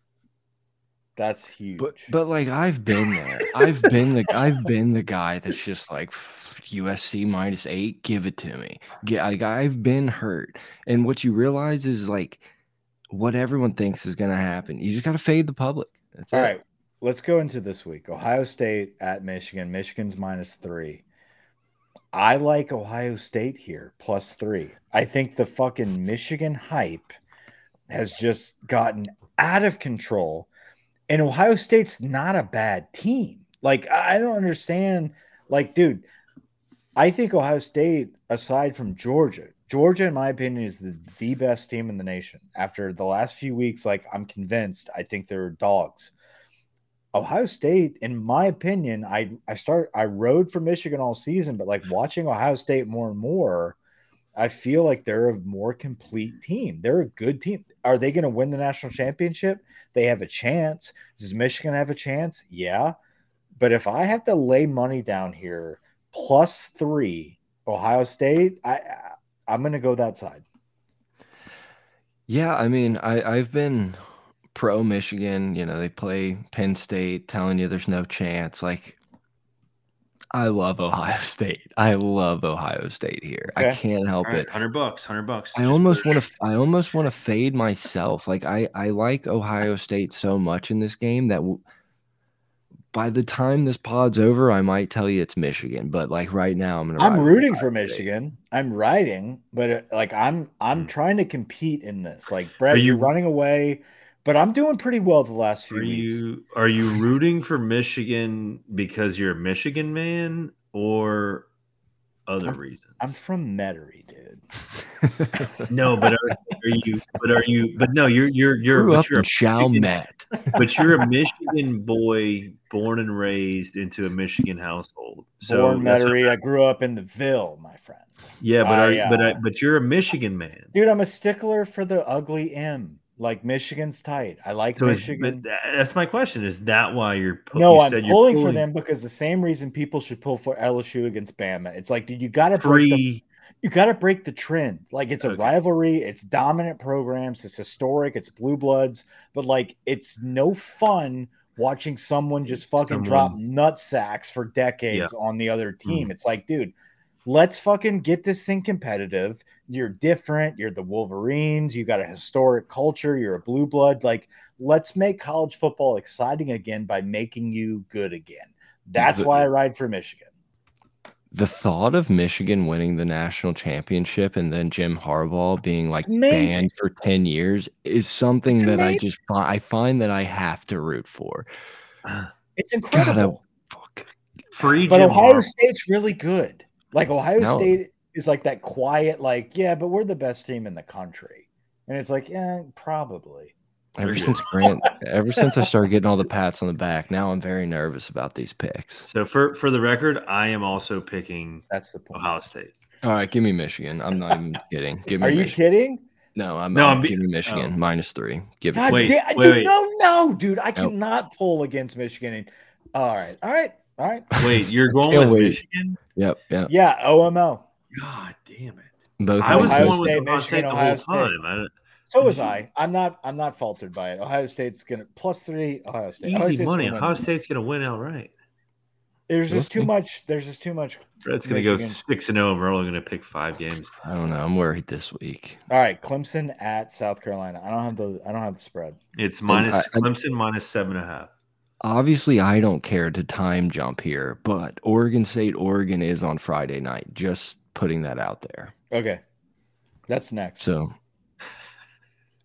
Speaker 2: that's huge.
Speaker 1: But but like I've been there. I've been the I've been the guy that's just like USC minus 8, give it to me. Get like I've been hurt. And what you realize is like what everyone thinks is going to happen. You just got to fade the public. That's
Speaker 2: All
Speaker 1: it.
Speaker 2: right let's go into this week. Ohio State at Michigan. Michigan's minus three. I like Ohio State here, plus three. I think the fucking Michigan hype has just gotten out of control. And Ohio State's not a bad team. Like, I don't understand. Like, dude, I think Ohio State, aside from Georgia, Georgia, in my opinion, is the, the best team in the nation. After the last few weeks, like, I'm convinced I think they're dogs. Ohio State, in my opinion, I I start I rode for Michigan all season, but like watching Ohio State more and more, I feel like they're a more complete team. They're a good team. Are they going to win the national championship? They have a chance. Does Michigan have a chance? Yeah. But if I have to lay money down here, plus three, Ohio State, I I'm going to go that side.
Speaker 1: Yeah, I mean, I I've been pro Michigan. You know, they play Penn State, telling you there's no chance. Like, I love Ohio State. I love Ohio State here. Okay. I can't help right, it.
Speaker 3: Hundred bucks, hundred bucks.
Speaker 1: I almost want to. I almost want to fade myself. Like I, I like Ohio State so much in this game that by the time this pod's over, I might tell you it's Michigan, but like right now, I'm gonna.
Speaker 2: I'm rooting for Michigan. I'm riding, but uh, like I'm I'm mm. trying to compete in this. Like Brett, are you, you're running away, but I'm doing pretty well the last few
Speaker 3: are
Speaker 2: weeks.
Speaker 3: You, are you rooting for Michigan because you're a Michigan man, or other
Speaker 2: I'm,
Speaker 3: reasons?
Speaker 2: I'm from Metairie, dude.
Speaker 3: no, but are, are, you? But are you? But no, you're you're you're.
Speaker 1: Grew
Speaker 3: up
Speaker 1: you're in Chalmette.
Speaker 3: But you're a Michigan boy, born and raised into a Michigan household. So
Speaker 2: born Metairie. I grew up in the Ville, my friend.
Speaker 3: Yeah, but are, uh, but I, but you're a Michigan man,
Speaker 2: dude. I'm a stickler for the ugly M. Like Michigan's tight. I like so Michigan.
Speaker 3: that's my question. Is that why you're?
Speaker 2: No,
Speaker 3: you
Speaker 2: I'm pulling, pulling, for them because the same reason people should pull for LSU against Bama. It's like, dude, you got to break you got to break the trend. Like it's a okay. rivalry, it's dominant programs, it's historic, it's blue bloods, but like it's no fun watching someone just fucking someone. drop nut sacks for decades yeah. on the other team. Mm. It's like, dude, let's fucking get this thing competitive. You're different. You're the Wolverines. You got a historic culture. You're a blue blood. Like, let's make college football exciting again by making you good again. That's why I ride for Michigan
Speaker 1: the thought of Michigan winning the national championship and then Jim Harbaugh being like banned for 10 years is something it's that amazing. I just I find that I have to root for.
Speaker 2: It's incredible.
Speaker 3: God, I, Free
Speaker 2: but Jim Ohio Harbaugh. State's really good. Like Ohio no. State is like that quiet, like, yeah, but we're the best team in the country. And it's like, yeah, probably.
Speaker 1: Ever since Grant, ever since I started getting all the pats on the back, now I'm very nervous about these picks.
Speaker 3: So for for the record, I am also picking.
Speaker 2: That's the point.
Speaker 3: Ohio State.
Speaker 1: All right, give me Michigan. I'm not even kidding. Give me.
Speaker 2: Are you kidding?
Speaker 1: No, I'm. No, I'm, I'm giving Michigan oh. minus three. Give
Speaker 2: God
Speaker 1: it.
Speaker 2: Wait, wait, dude, wait, no, no, dude, I nope. cannot pull against Michigan. All right, all right, all right.
Speaker 3: Wait, you're going with wait. Michigan?
Speaker 1: Yep, yep.
Speaker 2: Yeah, OMO.
Speaker 3: God damn it!
Speaker 1: Both.
Speaker 3: I was Ohio going State, with Ohio State the whole time.
Speaker 2: So was I. I'm not. I'm not faltered by it. Ohio State's gonna plus three. Ohio State.
Speaker 3: Easy
Speaker 2: Ohio
Speaker 3: State's money. Ohio State's gonna win outright.
Speaker 2: There's just too much. There's just too much.
Speaker 3: Brett's gonna go six and zero, and we're only gonna pick five games.
Speaker 1: I don't know. I'm worried this week.
Speaker 2: All right, Clemson at South Carolina. I don't have the. I don't have the spread.
Speaker 3: It's minus I, Clemson minus seven and a half.
Speaker 1: Obviously, I don't care to time jump here, but Oregon State, Oregon is on Friday night. Just putting that out there.
Speaker 2: Okay, that's next.
Speaker 1: So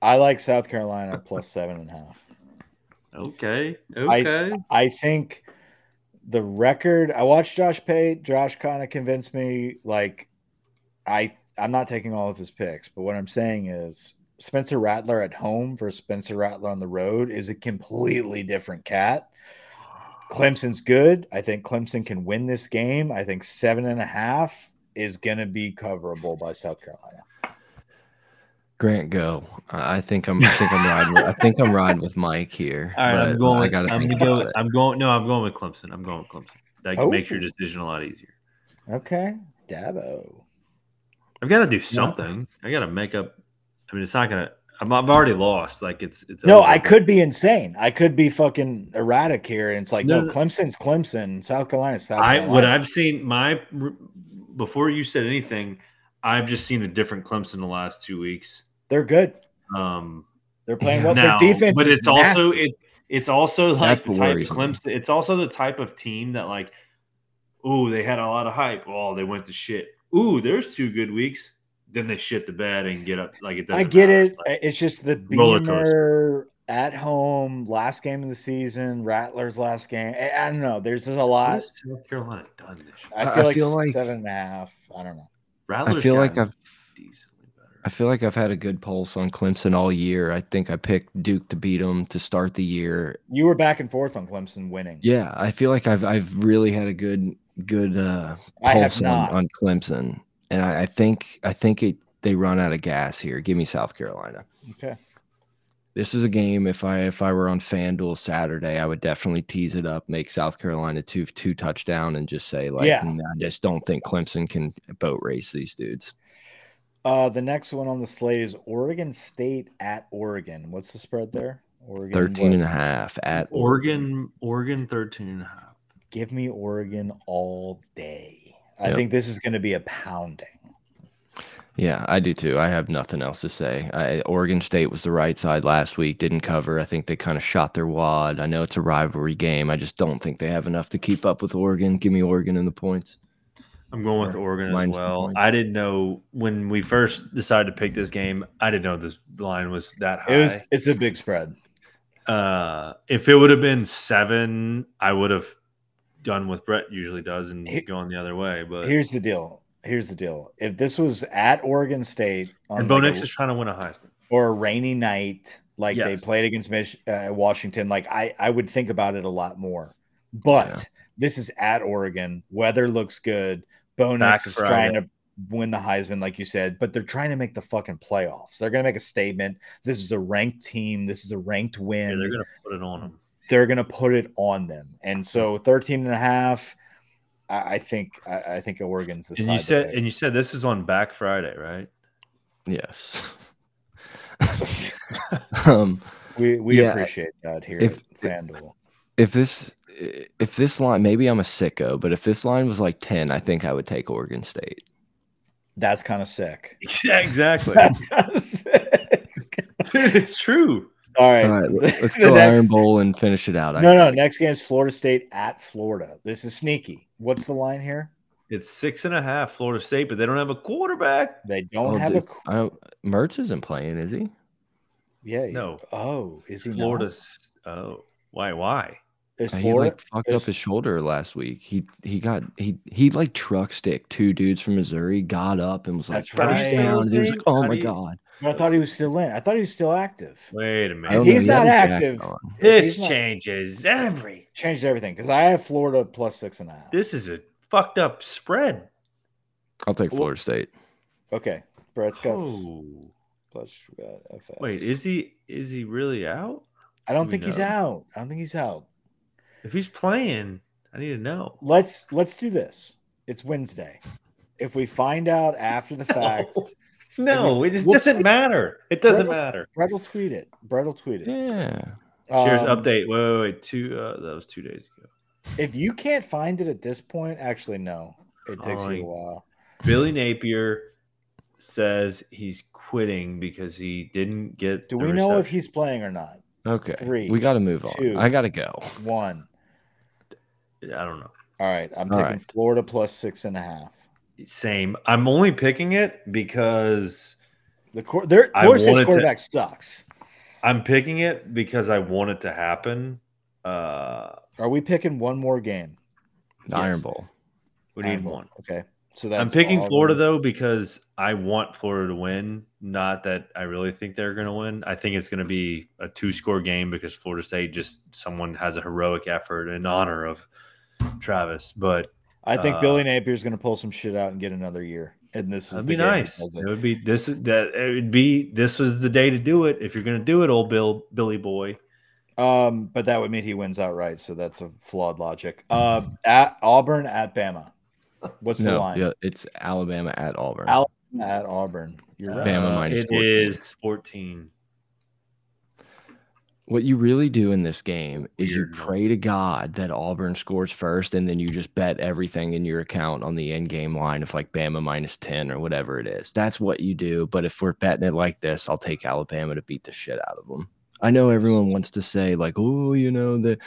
Speaker 2: I like South Carolina plus seven and a half.
Speaker 3: Okay. Okay.
Speaker 2: I, I think the record. I watched Josh Pate. Josh kind of convinced me. Like, I I'm not taking all of his picks, but what I'm saying is Spencer Rattler at home versus Spencer Rattler on the road is a completely different cat. Clemson's good. I think Clemson can win this game. I think seven and a half is going to be coverable by South Carolina.
Speaker 1: Grant, go. I think I'm. I think I'm riding. With, I think I'm riding with Mike here.
Speaker 3: All right, I'm going. With, I'm going. Go, I'm going. No, I'm going with Clemson. I'm going with Clemson. That oh. makes your decision a lot easier.
Speaker 2: Okay, Dabo.
Speaker 3: I've got to do something. I got to make up. I mean, it's not gonna. I'm, I've already lost. Like it's. It's.
Speaker 2: No, over. I could be insane. I could be fucking erratic here, and it's like no, no Clemson's Clemson. South Carolina, South Carolina.
Speaker 3: I what I've seen my before you said anything. I've just seen a different Clemson the last two weeks.
Speaker 2: They're good.
Speaker 3: Um,
Speaker 2: they're playing well. Now, Their defense,
Speaker 3: but it's also it. It's also like the type of Clemson. It's also the type of team that like, oh, they had a lot of hype. Oh, they went to shit. Ooh, there's two good weeks. Then they shit the bed and get up like it doesn't.
Speaker 2: I get matter. it. Like, it's just the Beamer at home last game of the season. Rattlers last game. I, I don't know. There's just a lot.
Speaker 3: North Carolina done this.
Speaker 2: I feel, I like, feel like seven and a half. I don't know.
Speaker 1: Rattlers I feel like I've decently better. I feel like I've had a good pulse on Clemson all year. I think I picked Duke to beat them to start the year.
Speaker 2: You were back and forth on Clemson winning.
Speaker 1: Yeah, I feel like I've I've really had a good good uh, pulse on, on, Clemson, and I, I think I think it, they run out of gas here. Give me South Carolina.
Speaker 2: Okay.
Speaker 1: This is a game. If I if I were on FanDuel Saturday, I would definitely tease it up, make South Carolina two two touchdown, and just say like, yeah. I just don't think Clemson can boat race these dudes.
Speaker 2: Uh, the next one on the slate is Oregon State at Oregon. What's the spread there?
Speaker 1: Oregon 13 what? and a half at
Speaker 3: Oregon, Oregon 13 and a half.
Speaker 2: Give me Oregon all day. I think this is going to be a pounding.
Speaker 1: Yeah, I do too. I have nothing else to say. I, Oregon State was the right side last week, didn't cover. I think they kind of shot their wad. I know it's a rivalry game. I just don't think they have enough to keep up with Oregon. Give me Oregon in the points.
Speaker 3: I'm going with Oregon as well. I didn't know when we first decided to pick this game. I didn't know this line was that high.
Speaker 2: It was, it's a big spread.
Speaker 3: Uh, if it would have been seven, I would have done what Brett usually does and gone the other way. But
Speaker 2: here's the deal: here's the deal. If this was at Oregon State,
Speaker 3: and Bo like is trying to win a Heisman,
Speaker 2: or a rainy night like yes. they played against Mich- uh, Washington, like I, I would think about it a lot more. But yeah. this is at Oregon. Weather looks good. Bo Nix is trying to win the Heisman, like you said, but they're trying to make the fucking playoffs. They're going to make a statement. This is a ranked team. This is a ranked win.
Speaker 3: Yeah, they're going to put it on them.
Speaker 2: They're going to put it on them. And so 13 and a half – I, I think I, I, think Oregon's the.
Speaker 3: And you said and you said this is on Back Friday, right?
Speaker 1: Yes.
Speaker 2: um, we we yeah, appreciate that here if, at FanDuel.
Speaker 1: If this if this line maybe I'm a sicko, but if this line was like ten, I think I would take Oregon State.
Speaker 2: That's kind of sick.
Speaker 3: Yeah, exactly. That's kind of sick. Dude, it's true.
Speaker 2: All right. All right
Speaker 1: let's go next, Iron Bowl and finish it out.
Speaker 2: No, no. Next game is Florida State at Florida. This is sneaky. What's the line here?
Speaker 3: It's six and a half, Florida State, but they don't have a quarterback.
Speaker 2: They don't oh, have this, a.
Speaker 1: I oh, Mertz isn't playing, is he?
Speaker 2: Yeah.
Speaker 3: No.
Speaker 2: Oh, is he?
Speaker 3: Florida. Oh, why? Why?
Speaker 1: Is uh, Florida, he like fucked is, up his shoulder last week. He he got he he like truck stick two dudes from Missouri, got up and was like,
Speaker 2: That's right. down.
Speaker 1: He was like, oh my god.
Speaker 2: I thought he was still in. I thought he was still active.
Speaker 3: Wait a minute.
Speaker 2: He's not active.
Speaker 3: This not, changes everything.
Speaker 2: Changed everything because I have Florida plus six and a half.
Speaker 3: This is a fucked up spread.
Speaker 1: I'll take Florida State.
Speaker 2: Okay, Brett's got oh. plus. Got
Speaker 3: FS. Wait, is he is he really out?
Speaker 2: I don't think he's out. I don't think he's out.
Speaker 3: If he's playing, I need to know.
Speaker 2: Let's let's do this. It's Wednesday. If we find out after the fact
Speaker 3: no, it doesn't matter. It doesn't Brett, matter.
Speaker 2: Brett will tweet it. Brett will tweet it.
Speaker 1: Yeah.
Speaker 3: Cheers um, update. Wait, wait, wait. Two. Uh, that was two days ago.
Speaker 2: If you can't find it at this point, actually, no. It takes you a while.
Speaker 3: Billy Napier says he's quitting because he didn't get.
Speaker 2: Do we reception. know if he's playing or not?
Speaker 1: Okay. Three. We got to move two, on. I got to go.
Speaker 2: One.
Speaker 3: I don't know.
Speaker 2: All right. I'm All taking right. Florida plus six and a half.
Speaker 3: Same. I'm only picking it because
Speaker 2: the core their Florida State's quarterback to, sucks.
Speaker 3: I'm picking it because I want it to happen. Uh,
Speaker 2: Are we picking one more game?
Speaker 1: The yes. Iron Bowl.
Speaker 3: We need one.
Speaker 2: Okay. So that
Speaker 3: I'm picking Florida though because I want Florida to win. Not that I really think they're going to win. I think it's going to be a two-score game because Florida State just someone has a heroic effort in honor of Travis. But
Speaker 2: I think uh, Billy Napier is going to pull some shit out and get another year. And this is
Speaker 3: that'd be nice. It. it. would be this that it would be this was the day to do it. If you're going to do it, old Bill Billy boy.
Speaker 2: Um, but that would mean he wins outright. So that's a flawed logic. Uh, at Auburn at Bama. What's no, the line?
Speaker 1: Yeah, it's Alabama at Auburn.
Speaker 2: Alabama at Auburn.
Speaker 3: You're right. Bama minus It 14. is 14.
Speaker 1: What you really do in this game is you pray to God that Auburn scores first, and then you just bet everything in your account on the end game line of like Bama minus 10 or whatever it is. That's what you do. But if we're betting it like this, I'll take Alabama to beat the shit out of them. I know everyone wants to say, like, oh, you know, the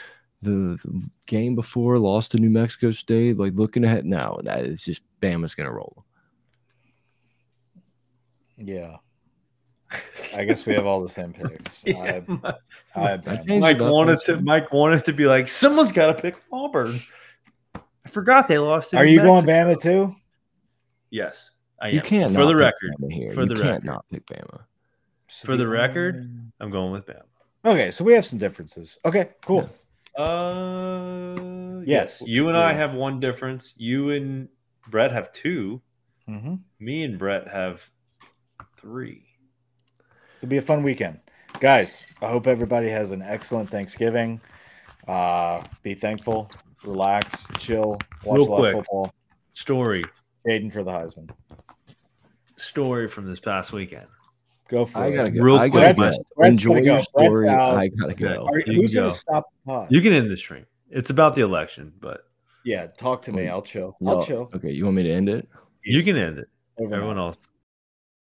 Speaker 1: the, game before lost to New Mexico State, like looking ahead. No, that is just Bama's gonna roll.
Speaker 2: Yeah. I guess we have all the same picks. yeah,
Speaker 3: I, I, Mike wanted to. Mike wanted to be like, someone's got to pick Auburn. I forgot they lost.
Speaker 2: Are you Mexico. going Bama too?
Speaker 3: Yes,
Speaker 1: I you am. can't. For the record, here. For you the can't record, not pick Bama.
Speaker 3: For the record, I'm going with Bama.
Speaker 2: Okay, so we have some differences. Okay, cool.
Speaker 3: Yeah. Uh, yes. You and I have one difference. You and Brett have 2
Speaker 2: mm-hmm.
Speaker 3: Me and Brett have three.
Speaker 2: It'll be a fun weekend. Guys, I hope everybody has an excellent Thanksgiving. Uh, be thankful, relax, chill, watch Real a lot quick, of football.
Speaker 3: Story.
Speaker 2: Jayden for the Heisman.
Speaker 3: Story from this past weekend.
Speaker 2: Go for
Speaker 1: I
Speaker 2: it.
Speaker 1: Gotta go. Real I quick. Gotta Enjoy your story. I gotta
Speaker 2: go. Are, who's going to stop
Speaker 3: the pod? You can end the stream. It's about the election, but
Speaker 2: yeah, talk to me. I'll chill. I'll chill.
Speaker 1: Okay, you want me to end it?
Speaker 3: You can end it. Everyone else.